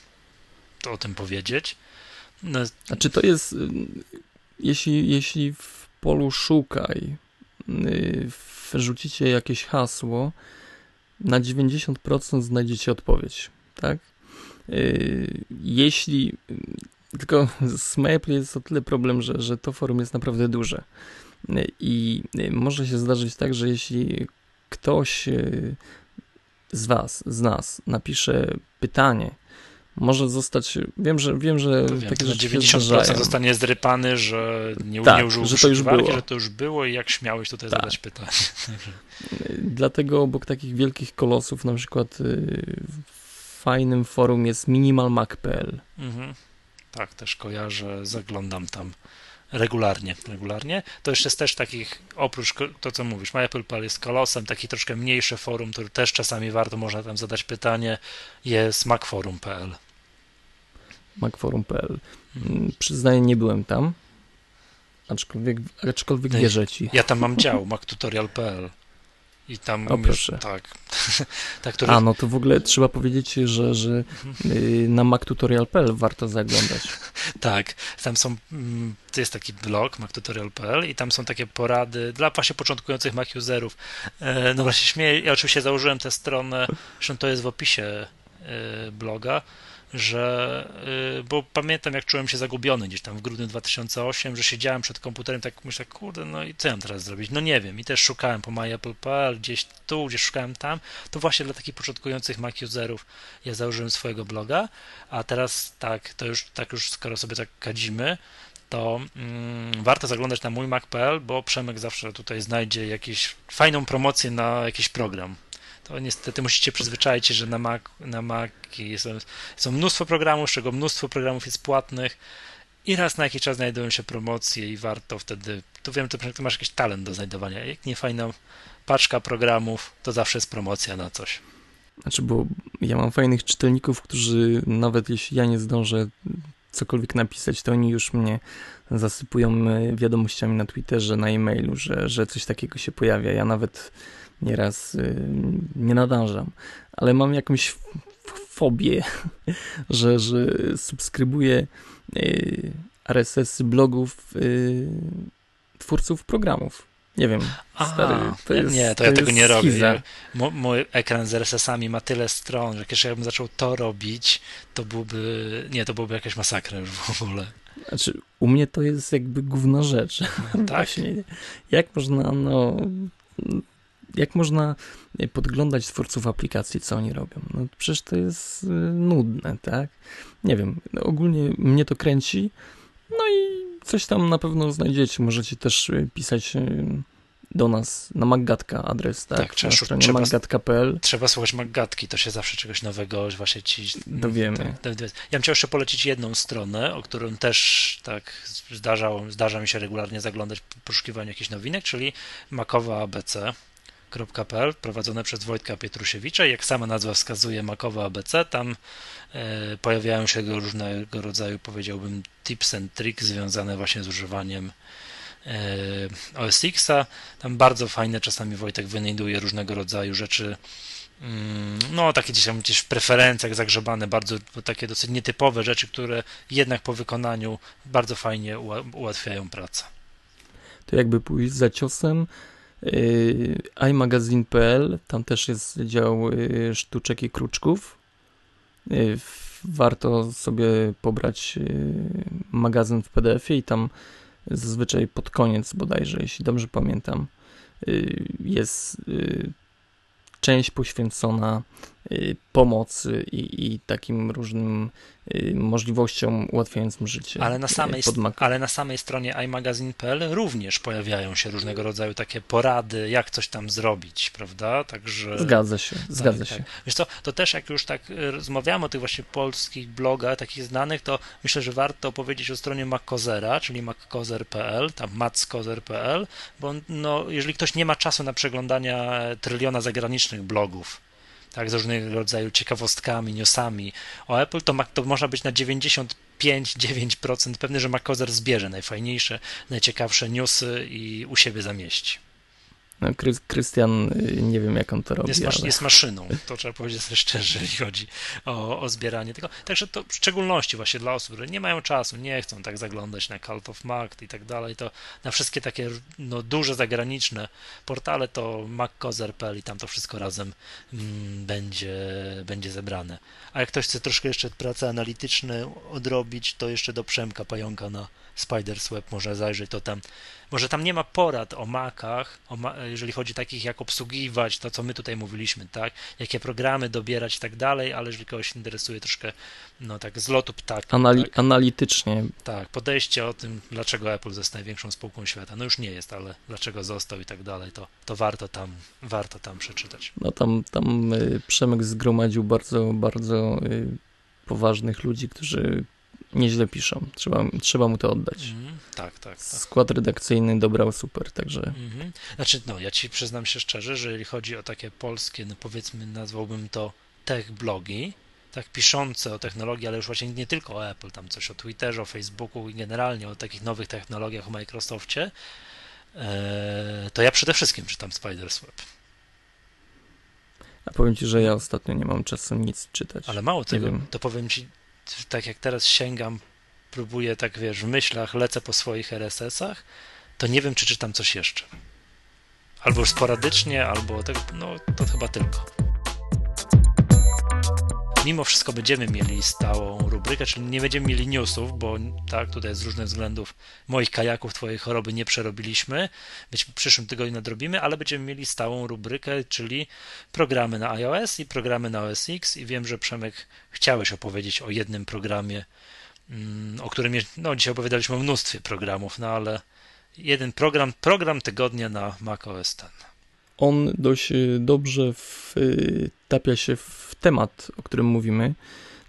to o tym powiedzieć. No, Znaczy to jest, y, jeśli, jeśli w polu szukaj y, wrzucicie jakieś hasło, na 90% znajdziecie odpowiedź, tak? Y, Jeśli, tylko z Maple jest o tyle problem, że, że to forum jest naprawdę duże i może się zdarzyć tak, że jeśli ktoś y, z was, z nas napisze pytanie, może zostać, wiem, że wiem, że to wiem, takie rzeczy się 90% zdarzają. zostanie zrypany, że nie, Tak, nie użył że to już było. że to już było i jak śmiałeś tutaj Tak. zadać pytanie. Dlatego obok takich wielkich kolosów, na przykład y, fajnym forum jest minimalmac.pl. Mhm. Tak, też kojarzę, zaglądam tam regularnie, regularnie. To jeszcze jest też takich, oprócz to, co mówisz, MyApple.pl jest kolosem, taki troszkę mniejsze forum, który też czasami warto, można tam zadać pytanie, jest macforum.pl. macforum.pl. Mm, Przyznaję, nie byłem tam, aczkolwiek, aczkolwiek wierzę ci. Ja tam mam dział, mactutorial.pl i tam O, proszę. tak, tak, A, no to w ogóle trzeba powiedzieć, że, że y, na mactutorial.pl warto zaglądać. Tak, tam są, mm, to jest taki blog mactutorial.pl i tam są takie porady dla właśnie początkujących Mac userów. E, No właśnie śmieję, ja oczywiście założyłem tę stronę, zresztą to jest w opisie e, bloga, że, e, bo pamiętam jak czułem się zagubiony gdzieś tam w grudniu 2008, że siedziałem przed komputerem, tak myślę, kurde, no i co ja mam teraz zrobić? No nie wiem i też szukałem po myapple.pl, gdzieś tu, gdzieś szukałem tam, to właśnie dla takich początkujących Mac userów ja założyłem swojego bloga, a teraz tak, to już tak już skoro sobie tak kadzimy, to mm, warto zaglądać na mój Mac.pl, bo Przemek zawsze tutaj znajdzie jakąś fajną promocję na jakiś program. To niestety musicie przyzwyczaić się, że na Mac, na Mac są, są mnóstwo programów, z czego mnóstwo programów jest płatnych i raz na jakiś czas znajdują się promocje i warto wtedy, tu wiem, że masz jakiś talent do znajdowania. Jak nie fajna paczka programów, to zawsze jest promocja na coś. Znaczy, bo ja mam fajnych czytelników, którzy nawet jeśli ja nie zdążę cokolwiek napisać, to oni już mnie zasypują e, wiadomościami na Twitterze, na e-mailu, że, że coś takiego się pojawia. Ja nawet nieraz y, nie nadążam, ale mam jakąś fobię, że, że subskrybuję y, RSS-y blogów y, twórców programów. Nie wiem, stary, to jest, Nie, to, to ja tego nie robię. Ja, mój ekran z RSS-ami ma tyle stron, że jeszcze bym zaczął to robić, to byłby, nie, to byłby jakaś masakra już w ogóle. Znaczy, u mnie to jest jakby główna rzecz. Tak? Właśnie, jak można, no, jak można podglądać twórców aplikacji, co oni robią? No przecież to jest y, nudne, tak? Nie wiem, no, ogólnie mnie to kręci, no i coś tam na pewno znajdziecie. Możecie też y, pisać do nas na Maggatka adres, tak? Tak, trzeba na trzeba- maggatka.pl. Trzeba słuchać Maggatki, to się zawsze czegoś nowego właśnie ci... Dowiemy. Tak, ja bym chciał jeszcze polecić jedną stronę, o którą też tak zdarzało, zdarza mi się regularnie zaglądać w poszukiwaniu jakichś nowinek, czyli makowaabc.pl prowadzone przez Wojtka Pietrusiewicza jak sama nazwa wskazuje Makowa ABC, tam e, pojawiają się różnego rodzaju, powiedziałbym, tips and tricks związane właśnie z używaniem e, OS X-a. Tam bardzo fajne czasami Wojtek wynajduje różnego rodzaju rzeczy Mm, no takie gdzieś tam gdzieś w preferencjach zagrzebane, bardzo takie dosyć nietypowe rzeczy, które jednak po wykonaniu bardzo fajnie ułatwiają pracę. to jakby pójść za ciosem. Yy, iMagazine.pl, tam też jest dział yy, sztuczek i kruczków. W- warto sobie pobrać magazyn w PDF-ie i tam zazwyczaj pod koniec bodajże, jeśli dobrze pamiętam, jest część poświęcona pomocy i, i takim różnym yy, możliwościom ułatwiającym życie. Ale na samej, pod Mac. ale na samej stronie iMagazine.pl również pojawiają się różnego rodzaju takie porady, jak coś tam zrobić, prawda? Także Zgadza się, zgadza tak, się. Tak. Wiesz co, to też jak już tak y, rozmawiamy o tych właśnie polskich blogach, takich znanych, to myślę, że warto powiedzieć o stronie MacCozera, czyli maccozer.pl, tam maccozer.pl, bo no, jeżeli ktoś nie ma czasu na przeglądania tryliona zagranicznych blogów, tak, z różnego rodzaju ciekawostkami, newsami o Apple, to, to można być na 95-9% pewny, że MacCozer zbierze najfajniejsze, najciekawsze newsy i u siebie zamieści. No, Krys- Krystian, y, nie wiem jak on to robi, Jest, ale jest maszyną, to trzeba powiedzieć sobie szczerze, jeżeli chodzi o, o zbieranie tego. Także to w szczególności właśnie dla osób, które nie mają czasu, nie chcą tak zaglądać na Cult of Mac i tak dalej, to na wszystkie takie no, duże zagraniczne portale to maccozer.pl i tam to wszystko razem mm, będzie, będzie zebrane. A jak ktoś chce troszkę jeszcze prace analityczne odrobić, to jeszcze do Przemka Pająka na Spiders Web może zajrzeć, to tam może tam nie ma porad o Macach, o ma jeżeli chodzi takich jak obsługiwać, to co my tutaj mówiliśmy, tak, jakie programy dobierać i tak dalej, ale jeżeli kogoś interesuje troszkę, no tak z lotu ptaka, anali- tak, analitycznie. Tak, podejście o tym, dlaczego Apple jest największą spółką świata, no już nie jest, ale dlaczego został i tak dalej, to, to warto tam, warto tam przeczytać. No tam, tam y, Przemek zgromadził bardzo, bardzo y, poważnych ludzi, którzy nieźle piszą. Trzeba, trzeba mu to oddać. Mhm, tak, tak, tak. Skład redakcyjny dobrał super, także Mhm. Znaczy, no, ja ci przyznam się szczerze, że jeżeli chodzi o takie polskie, no powiedzmy, nazwałbym to tech blogi, tak piszące o technologii, ale już właśnie nie tylko o Apple, tam coś o Twitterze, o Facebooku i generalnie o takich nowych technologiach, o Microsoftie, e, to ja przede wszystkim czytam Spider's Web. a powiem ci, że ja ostatnio nie mam czasu nic czytać. Ale mało tego, to powiem ci, tak jak teraz sięgam, próbuję, tak wiesz, w myślach, lecę po swoich RSS-ach, to nie wiem, czy czytam coś jeszcze. Albo sporadycznie, albo tak, no to chyba tylko. Mimo wszystko będziemy mieli stałą rubrykę, czyli nie będziemy mieli newsów, bo tak, tutaj z różnych względów moich kajaków, twojej choroby nie przerobiliśmy, być w przyszłym tygodniu nadrobimy, ale będziemy mieli stałą rubrykę, czyli programy na iOS i programy na OS X i wiem, że Przemek chciałeś opowiedzieć o jednym programie, mm, o którym, no dzisiaj opowiadaliśmy o mnóstwie programów, no ale jeden program, program tygodnia na macOS. On dość y, dobrze wtapia się w temat, o którym mówimy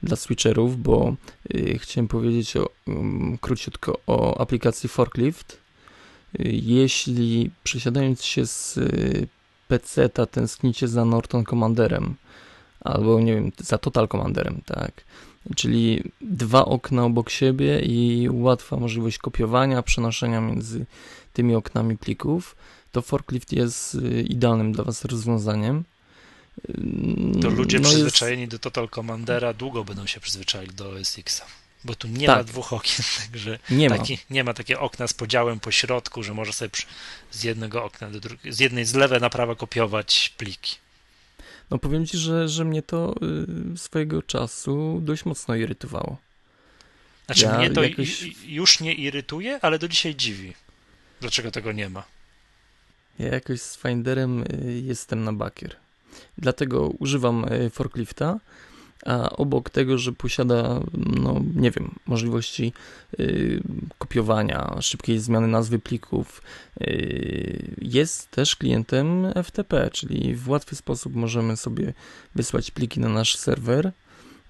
dla switcherów, bo y, chciałem powiedzieć o, um, króciutko o aplikacji Forklift. Y, Jeśli przesiadając się z y, PC-ta tęsknicie za Norton Commanderem albo nie wiem, za Total Commanderem, tak, czyli dwa okna obok siebie i łatwa możliwość kopiowania, przenoszenia między tymi oknami plików, to forklift jest y, idealnym dla Was rozwiązaniem. To ludzie No jest- przyzwyczajeni do Total Commandera długo będą się przyzwyczaili do OS X. bo tu nie Tak. ma dwóch okien, także Nie ma. taki, nie ma takie okna z podziałem po środku, że może sobie z jednego okna do drugiego, z jednej z lewej na prawo kopiować pliki. No powiem ci, że, że mnie to y, swojego czasu dość mocno irytowało. Znaczy Ja mnie to jakoś- już nie irytuje, ale do dzisiaj dziwi. Dlaczego tego nie ma? Ja jakoś z Finderem y, jestem na bakier. Dlatego używam y, forklifta, a obok tego, że posiada, no nie wiem, możliwości y, kopiowania, szybkiej zmiany nazwy plików, y, jest też klientem FTP, czyli w łatwy sposób możemy sobie wysłać pliki na nasz serwer.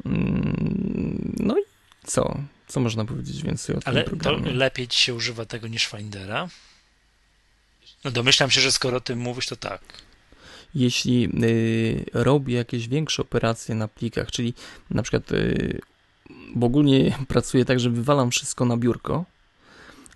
Mm, No i co? Co można powiedzieć więcej o Ale tym to programie? lepiej ci się używa tego niż Findera? No domyślam się, że skoro o tym mówisz, to tak. jeśli y, robię jakieś większe operacje na plikach, czyli na przykład, y, bo ogólnie pracuję tak, że wywalam wszystko na biurko,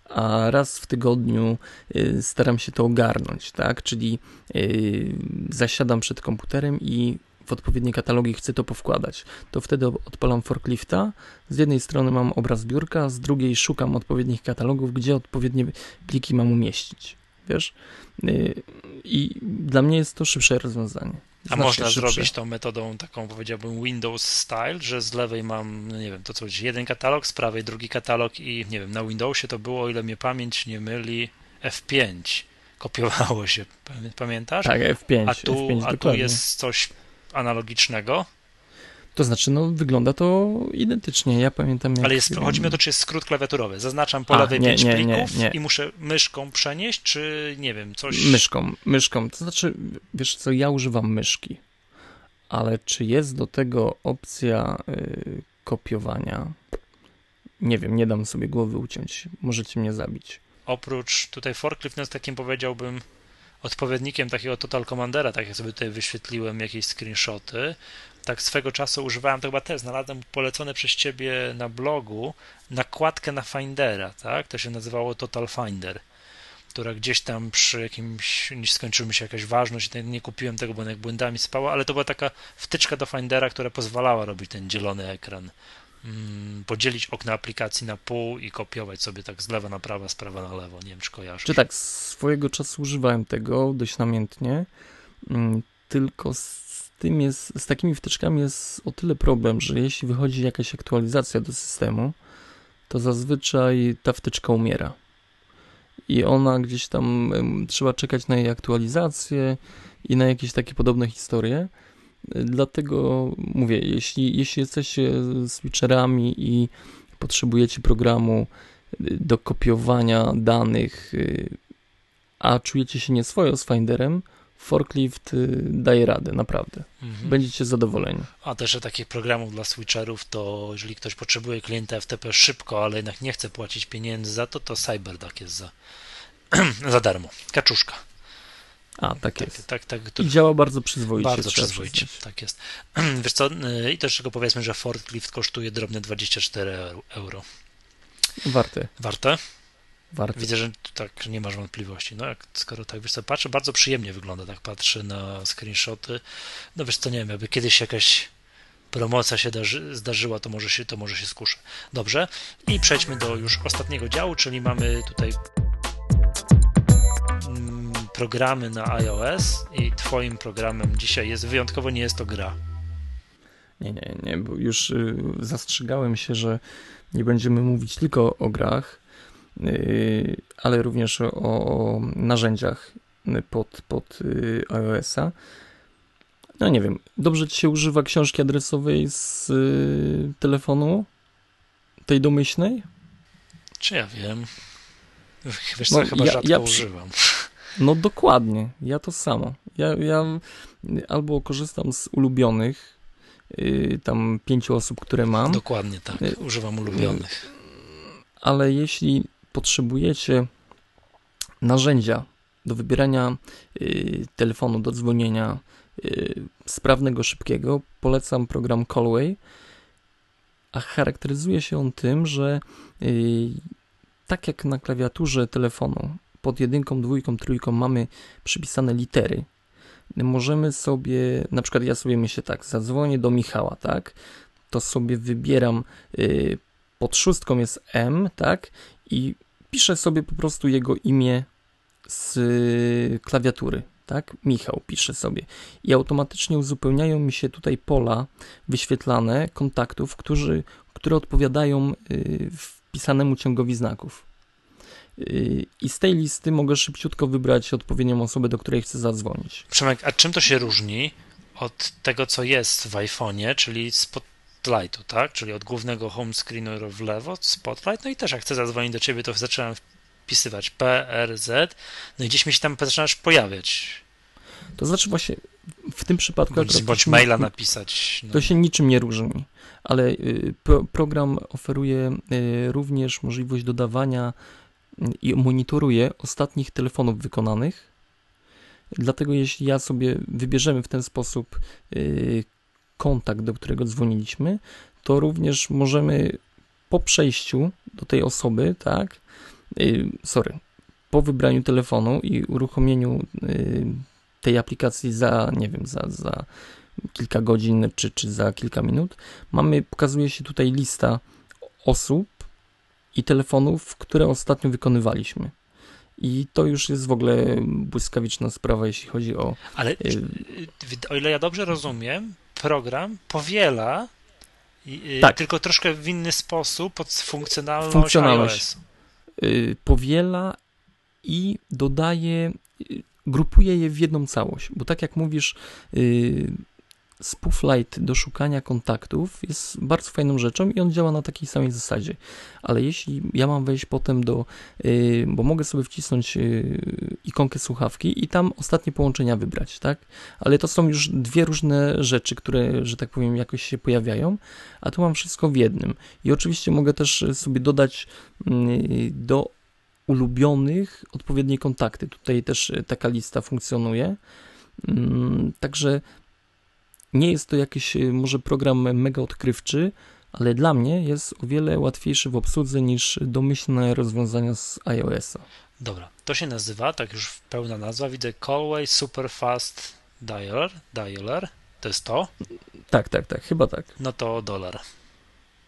a raz w tygodniu y, staram się to ogarnąć, tak? Czyli y, zasiadam przed komputerem i w odpowiednie katalogi chcę to powkładać. To wtedy odpalam forklifta. Z jednej strony mam obraz biurka, z drugiej szukam odpowiednich katalogów, gdzie odpowiednie pliki mam umieścić. Wiesz? Y, I dla mnie jest to szybsze rozwiązanie. A Znacznie można szybsze. zrobić tą metodą taką, powiedziałbym, Windows style, że z lewej mam, no nie wiem, to co będzie, jeden katalog, z prawej drugi katalog i nie wiem, na Windowsie to było, o ile mnie pamięć nie myli, F5 kopiowało się, Pamię- pamiętasz? Tak, F5. a tu, F5 a tu jest coś analogicznego, To znaczy, no wygląda to identycznie. Ja pamiętam jak... ale jest, chodzi mi o to, czy jest skrót klawiaturowy. Zaznaczam po A, lewej nie, pięć nie, nie, plików nie. i muszę myszką przenieść, czy nie wiem, coś... Myszką, myszką. To znaczy, wiesz co, ja używam myszki, ale czy jest do tego opcja y, kopiowania? Nie wiem, nie dam sobie głowy uciąć. Możecie mnie zabić. oprócz tutaj forklift no takim powiedziałbym odpowiednikiem takiego Total Commandera, tak jak sobie tutaj wyświetliłem jakieś screenshoty, tak swego czasu używałem, to chyba też znalazłem polecone przez ciebie na blogu nakładkę na Findera, tak? To się nazywało Total Finder, która gdzieś tam przy jakimś, nie skończyła mi się jakaś ważność, nie- nie kupiłem tego, bo jak błędami spała, ale to była taka wtyczka do Findera, która pozwalała robić ten dzielony ekran. Mm, Podzielić okna aplikacji na pół i kopiować sobie tak z lewa na prawo, z prawa na lewo. Nie wiem, czy kojarzysz. Czy tak, swojego czasu używałem tego dość namiętnie, mm, tylko z tym jest, z takimi wtyczkami jest o tyle problem, że jeśli wychodzi jakaś aktualizacja do systemu, to zazwyczaj ta wtyczka umiera. I ona gdzieś tam, trzeba czekać na jej aktualizację i na jakieś takie podobne historie. Dlatego mówię, jeśli, jeśli jesteście switcherami i potrzebujecie programu y, do kopiowania danych, y, a czujecie się nieswojo z Finderem, Forklift y, daje radę, naprawdę. Mhm. Będziecie zadowoleni. A też takich programów dla switcherów, to jeżeli ktoś potrzebuje klienta FTP szybko, ale jednak nie chce płacić pieniędzy za to, to CyberDuck jest za, za darmo. Kaczuszka. A, tak Tak, jest. tak, tak. To I działa bardzo przyzwoicie. bardzo przyzwoicie. Tak jest. Wiesz co, y, i też tylko powiedzmy, że forklift kosztuje drobne 24 euro- euro. Warte, Warte? Warte. Widzę, że tak nie masz wątpliwości. No jak skoro tak wiesz co, patrzę, bardzo przyjemnie wygląda, tak patrzę na screenshoty. No wiesz co, nie wiem, jakby kiedyś jakaś promocja się darzy, zdarzyła, to może się, to może się skuszę. Dobrze. I przejdźmy do już ostatniego działu, czyli mamy tutaj mm, programy na iOS i twoim programem dzisiaj jest, wyjątkowo nie jest to gra. Nie, nie, nie, bo już y, zastrzegałem się, że nie będziemy mówić tylko o grach, ale również o, o narzędziach y, pod, pod y, iOS-a. No nie wiem, dobrze ci się używa książki adresowej z y, telefonu? Tej domyślnej? Czy ja wiem? Wiesz No, chyba ja- rzadko ja używam. No dokładnie, ja to samo. Ja, ja albo korzystam z ulubionych, y, tam pięciu osób, które mam, Dokładnie tak, Y, używam ulubionych. ale jeśli potrzebujecie narzędzia do wybierania y, telefonu, do dzwonienia y, sprawnego, szybkiego, polecam program Callway, a charakteryzuje się on tym, że y, tak jak na klawiaturze telefonu pod jedynką, dwójką, trójką mamy przypisane litery, możemy sobie, na przykład ja sobie myślę tak, zadzwonię do Michała, tak, to sobie wybieram y, pod szóstką jest M, tak? I piszę sobie po prostu jego imię z klawiatury, tak? Michał pisze sobie. I automatycznie uzupełniają mi się tutaj pola wyświetlane kontaktów, którzy, które odpowiadają y, wpisanemu ciągowi znaków. Y, I z tej listy mogę szybciutko wybrać odpowiednią osobę, do której chcę zadzwonić. Przemek, a czym to się różni od tego, co jest w iPhone'ie, czyli Spotlightu, tak? Czyli od głównego home screenu w lewo, Spotlight, no i też jak chcę zadzwonić do ciebie, to zaczynam wpisywać P, R, Z, no i gdzieś mi się tam zaczynasz pojawiać. To znaczy właśnie w tym przypadku... Bądź, bądź maila napisać. No. To się niczym nie różni, ale y, pro, program oferuje y, również możliwość dodawania y, i monitoruje ostatnich telefonów wykonanych. Dlatego jeśli ja sobie wybierzemy w ten sposób kontakt, do którego dzwoniliśmy, to również możemy po przejściu do tej osoby, tak, sorry, po wybraniu telefonu i uruchomieniu tej aplikacji za, nie wiem, za, za kilka godzin czy, czy za kilka minut, mamy, pokazuje się tutaj lista osób i telefonów, które ostatnio wykonywaliśmy. I to już jest w ogóle błyskawiczna sprawa, jeśli chodzi o. Ale y, o ile ja dobrze rozumiem, program powiela, y, tak. tylko troszkę w inny sposób pod funkcjonalność, funkcjonalność. iOS. Y, powiela i dodaje grupuje je w jedną całość, bo tak jak mówisz, yy, Spooflight do szukania kontaktów jest bardzo fajną rzeczą i on działa na takiej samej zasadzie. Ale jeśli ja mam wejść potem do, yy, bo mogę sobie wcisnąć yy, ikonkę słuchawki i tam ostatnie połączenia wybrać, tak? Ale to są już dwie różne rzeczy, które, że tak powiem, jakoś się pojawiają, a tu mam wszystko w jednym. I oczywiście mogę też sobie dodać yy, do ulubionych odpowiednie kontakty. Tutaj też e, taka lista funkcjonuje. Mm, także nie jest to jakiś e, może program mega odkrywczy, ale dla mnie jest o wiele łatwiejszy w obsłudze niż domyślne rozwiązania z iOS-a. Dobra, to się nazywa, tak już pełna nazwa, widzę Callway Superfast Dialer, Dialer, to jest to? Tak, tak, tak, chyba tak. No to dolar.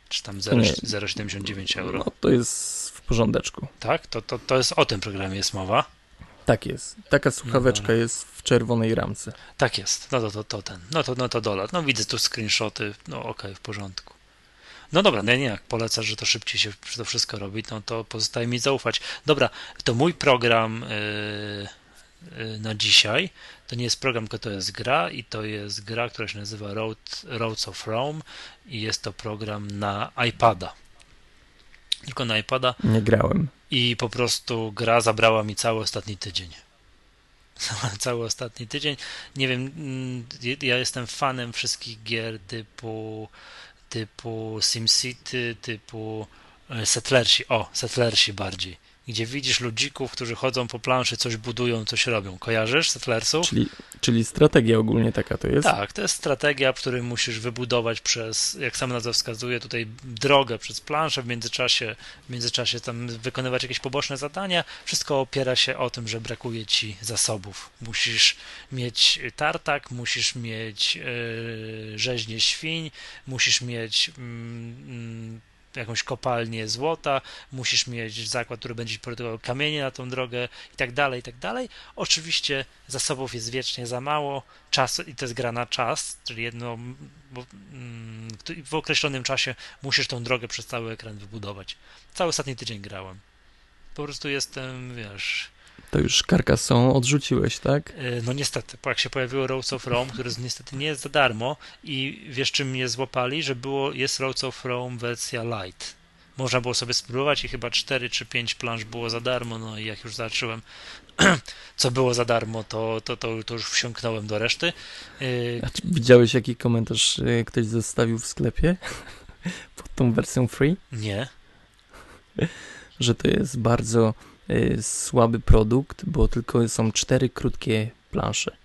Czy tam 0,79 euro. No to jest porządeczku. Tak? To, to, to jest o tym programie jest mowa? Tak jest. Taka słuchaweczka no, jest w czerwonej ramce. Tak jest. No to, to, to ten. No to, no to dolar. No widzę tu screenshoty. No okej, okay, w porządku. No dobra, no nie, jak polecasz, że to szybciej się to wszystko robi, no to pozostaje mi zaufać. Dobra, to mój program yy, yy, na dzisiaj to nie jest program, tylko to jest gra i to jest gra, która się nazywa Road, Roads of Rome i jest to program na iPada tylko na iPada. Nie grałem. I po prostu gra zabrała mi cały ostatni tydzień. cały ostatni tydzień. Nie wiem, mm, ja jestem fanem wszystkich gier typu typu SimCity, typu e, Settlersi. O, Settlersi bardziej gdzie widzisz ludzików, którzy chodzą po planszy, coś budują, coś robią. Kojarzysz Settlersów? Czyli, czyli strategia ogólnie taka to jest? Tak, to jest strategia, w której musisz wybudować przez, jak sama nazwa wskazuje, tutaj drogę przez planszę, w międzyczasie, w międzyczasie tam wykonywać jakieś poboczne zadania. Wszystko opiera się o tym, że brakuje ci zasobów. Musisz mieć tartak, musisz mieć yy, rzeźnie świń, musisz mieć yy, jakąś kopalnię złota, musisz mieć zakład, który będzie produkował kamienie na tą drogę i tak dalej, i tak dalej. Oczywiście zasobów jest wiecznie za mało, czas, i to jest gra na czas, czyli jedno, mm, w określonym czasie musisz tą drogę przez cały ekran wybudować. Cały ostatni tydzień grałem. Po prostu jestem, wiesz, to już Carcassonne odrzuciłeś, tak? E, no niestety, jak się pojawiło Roads of Rome, które niestety nie jest za darmo i wiesz czym mnie złapali, że było, jest Roads of Rome wersja light. Można było sobie spróbować i chyba 4 czy 5 planż było za darmo, no i jak już zacząłem, co było za darmo, to, to, to, to już wsiąknąłem do reszty. E, A czy widziałeś jaki komentarz e, ktoś zostawił w sklepie pod tą wersją free? Nie. Że to jest bardzo słaby produkt, bo tylko są cztery krótkie plansze.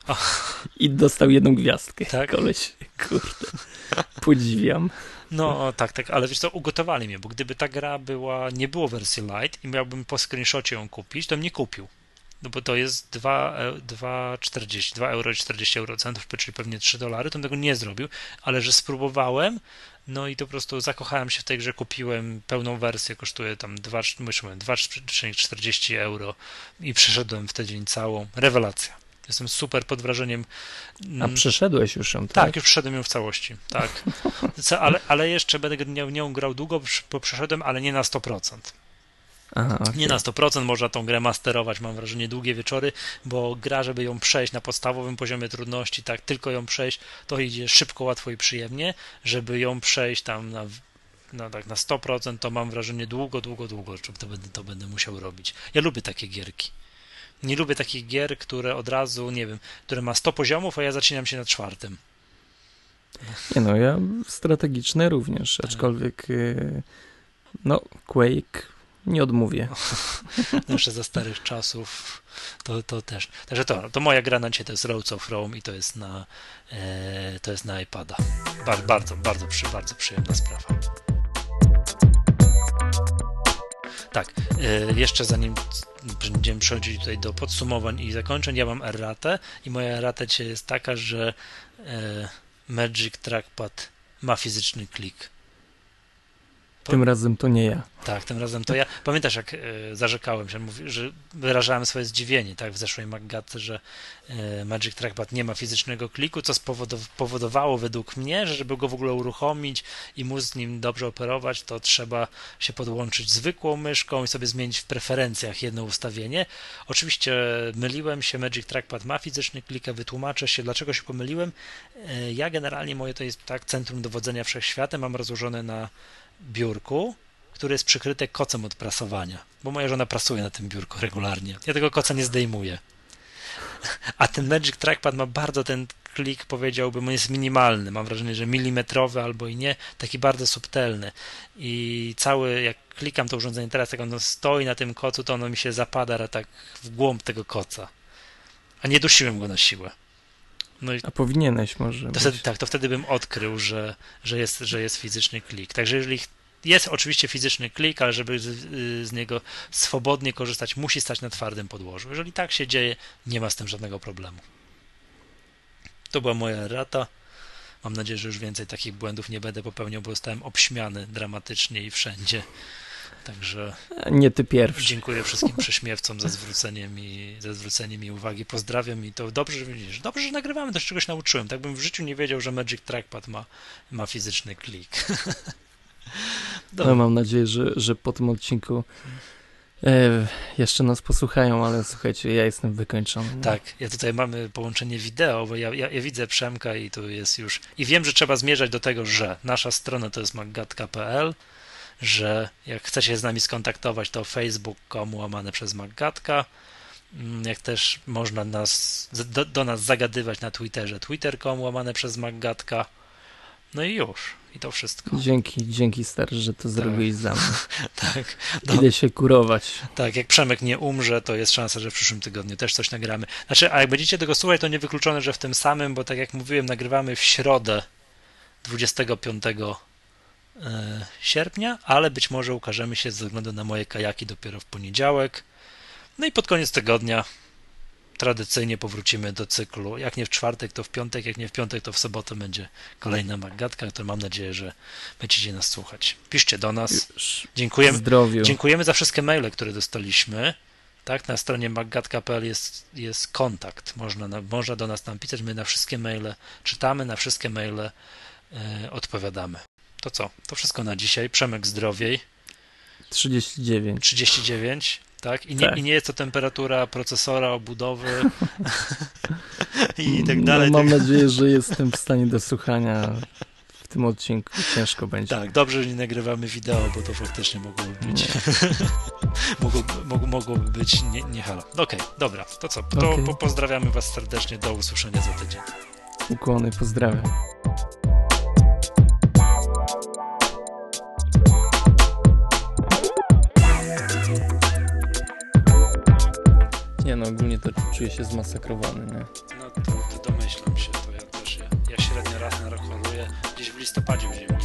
I dostał jedną gwiazdkę. Tak? Koleś, kurde, podziwiam. No tak, tak, ale wiesz co, ugotowali mnie, bo gdyby ta gra była, nie było wersji light i miałbym po screenshocie ją kupić, to mnie kupił. no bo to jest 2,40 2 euro 40 eurocentów, czyli pewnie 3 dolary, to bym tego nie zrobił, ale że spróbowałem, no i to po prostu zakochałem się w tej grze, kupiłem pełną wersję, kosztuje tam 2,40 euro i przeszedłem w tydzień całą. Rewelacja. Jestem super pod wrażeniem. A przeszedłeś już ją, tak? Tak, już przeszedłem ją w całości, tak. ale, ale jeszcze będę nią, nią grał długo, bo przeszedłem, ale nie na 100%. Aha, okay. Nie na 100% można tą grę masterować, mam wrażenie, długie wieczory, bo gra, żeby ją przejść na podstawowym poziomie trudności, tak, tylko ją przejść, to idzie szybko, łatwo i przyjemnie. Żeby ją przejść tam na, na, tak, na 100%, to mam wrażenie długo, długo, długo, to będę, to będę musiał robić. Ja lubię takie gierki. Nie lubię takich gier, które od razu, nie wiem, które ma 100 poziomów, a ja zaczynam się na czwartym. Nie no, ja strategiczne również, tak. aczkolwiek y, no, Quake nie odmówię. No jeszcze za starych czasów to, to też. Także to, to moja gra na to jest Roads of Rome i to jest na, e, to jest na iPada. Bardzo, bardzo, bardzo, przy, bardzo przyjemna sprawa. Tak, e, jeszcze zanim będziemy przechodzić tutaj do podsumowań i zakończeń, ja mam erratę i moja errata jest taka, że e, Magic Trackpad ma fizyczny klik. Tym razem to nie ja. Tak, tym razem to ja. Pamiętasz, jak e, zarzekałem się, że wyrażałem swoje zdziwienie tak, w zeszłej Maggatce, że e, Magic Trackpad nie ma fizycznego kliku, co spowodowało według mnie, że żeby go w ogóle uruchomić i móc z nim dobrze operować, to trzeba się podłączyć zwykłą myszką i sobie zmienić w preferencjach jedno ustawienie. Oczywiście myliłem się, Magic Trackpad ma fizyczny klik, a wytłumaczę się, dlaczego się pomyliłem. E, ja generalnie moje to jest tak centrum dowodzenia wszechświatem, mam rozłożone na biurku, które jest przykryte kocem od prasowania, bo moja żona prasuje na tym biurku regularnie. Ja tego koca nie zdejmuję. A ten Magic Trackpad ma bardzo ten klik, powiedziałbym, on jest minimalny. Mam wrażenie, że milimetrowy albo i nie, taki bardzo subtelny. I cały, jak klikam to urządzenie teraz, jak ono stoi na tym kocu, to ono mi się zapada tak w głąb tego koca. A nie dusiłem go na siłę. No A powinieneś może. To wtedy, tak, to wtedy bym odkrył, że, że, jest, że jest fizyczny klik. Także jeżeli jest oczywiście fizyczny klik, ale żeby z, z, niego swobodnie korzystać, musi stać na twardym podłożu. Jeżeli tak się dzieje, nie ma z tym żadnego problemu. To była moja rata. Mam nadzieję, że już więcej takich błędów nie będę popełniał, bo zostałem obśmiany dramatycznie i wszędzie. Także. Nie ty pierwszy. Dziękuję wszystkim prześmiewcom za zwrócenie mi, za zwrócenie mi uwagi. Pozdrawiam i to dobrze, że widzisz. Dobrze, że nagrywamy, też czegoś nauczyłem. Tak bym w życiu nie wiedział, że Magic Trackpad ma, ma fizyczny klik. no, mam nadzieję, że, że po tym odcinku e, jeszcze nas posłuchają, ale słuchajcie, ja jestem wykończony. Tak, ja tutaj mamy połączenie wideo, bo ja, ja, ja, widzę Przemka i tu jest już. I wiem, że trzeba zmierzać do tego, że nasza strona to jest maggatka.pl że jak chcecie się z nami skontaktować, to facebook.com łamane przez Maggatka. Mm, jak też można nas, do, do, nas zagadywać na Twitterze, twitter.com łamane przez Maggatka. No i już. I to wszystko. Dzięki, dzięki stary, że to tak. zrobiłeś za mnie. tak. No, Idę się kurować. Tak, jak Przemek nie umrze, to jest szansa, że w przyszłym tygodniu też coś nagramy. Znaczy, a jak będziecie tego słuchać, to niewykluczone, że w tym samym, bo tak jak mówiłem, nagrywamy w środę 25 E, sierpnia, ale być może ukażemy się ze względu na moje kajaki dopiero w poniedziałek. No i pod koniec tygodnia tradycyjnie powrócimy do cyklu. Jak nie w czwartek, to w piątek, jak nie w piątek, to w sobotę będzie kolejna magatka, to mam nadzieję, że będziecie nas słuchać. Piszcie do nas. Dziękujemy. Zdrowiu. Dziękujemy za wszystkie maile, które dostaliśmy. Tak, na stronie maggatka.pl jest, jest kontakt. Można, na, można do nas tam pisać. My na wszystkie maile czytamy, na wszystkie maile e, odpowiadamy. To co? To wszystko na dzisiaj. Przemek zdrowiej. 39. 39, tak? I nie, tak. I nie jest to temperatura procesora, obudowy i tak dalej. No, mam nadzieję, że jestem w stanie do słuchania w tym odcinku. Ciężko będzie. Tak, dobrze, że nie nagrywamy wideo, bo to faktycznie mogłoby być mogło, mogłoby być nie, nie halo. Okej, okay, dobra, to co? To okay. po, pozdrawiamy Was serdecznie. Do usłyszenia za tydzień. Ukłony, pozdrawiam. Nie no, ogólnie to czuję się zmasakrowany, nie? No to, to domyślam się, to ja też, ja, ja średnio raz na rok choruję, gdzieś w listopadzie będziemy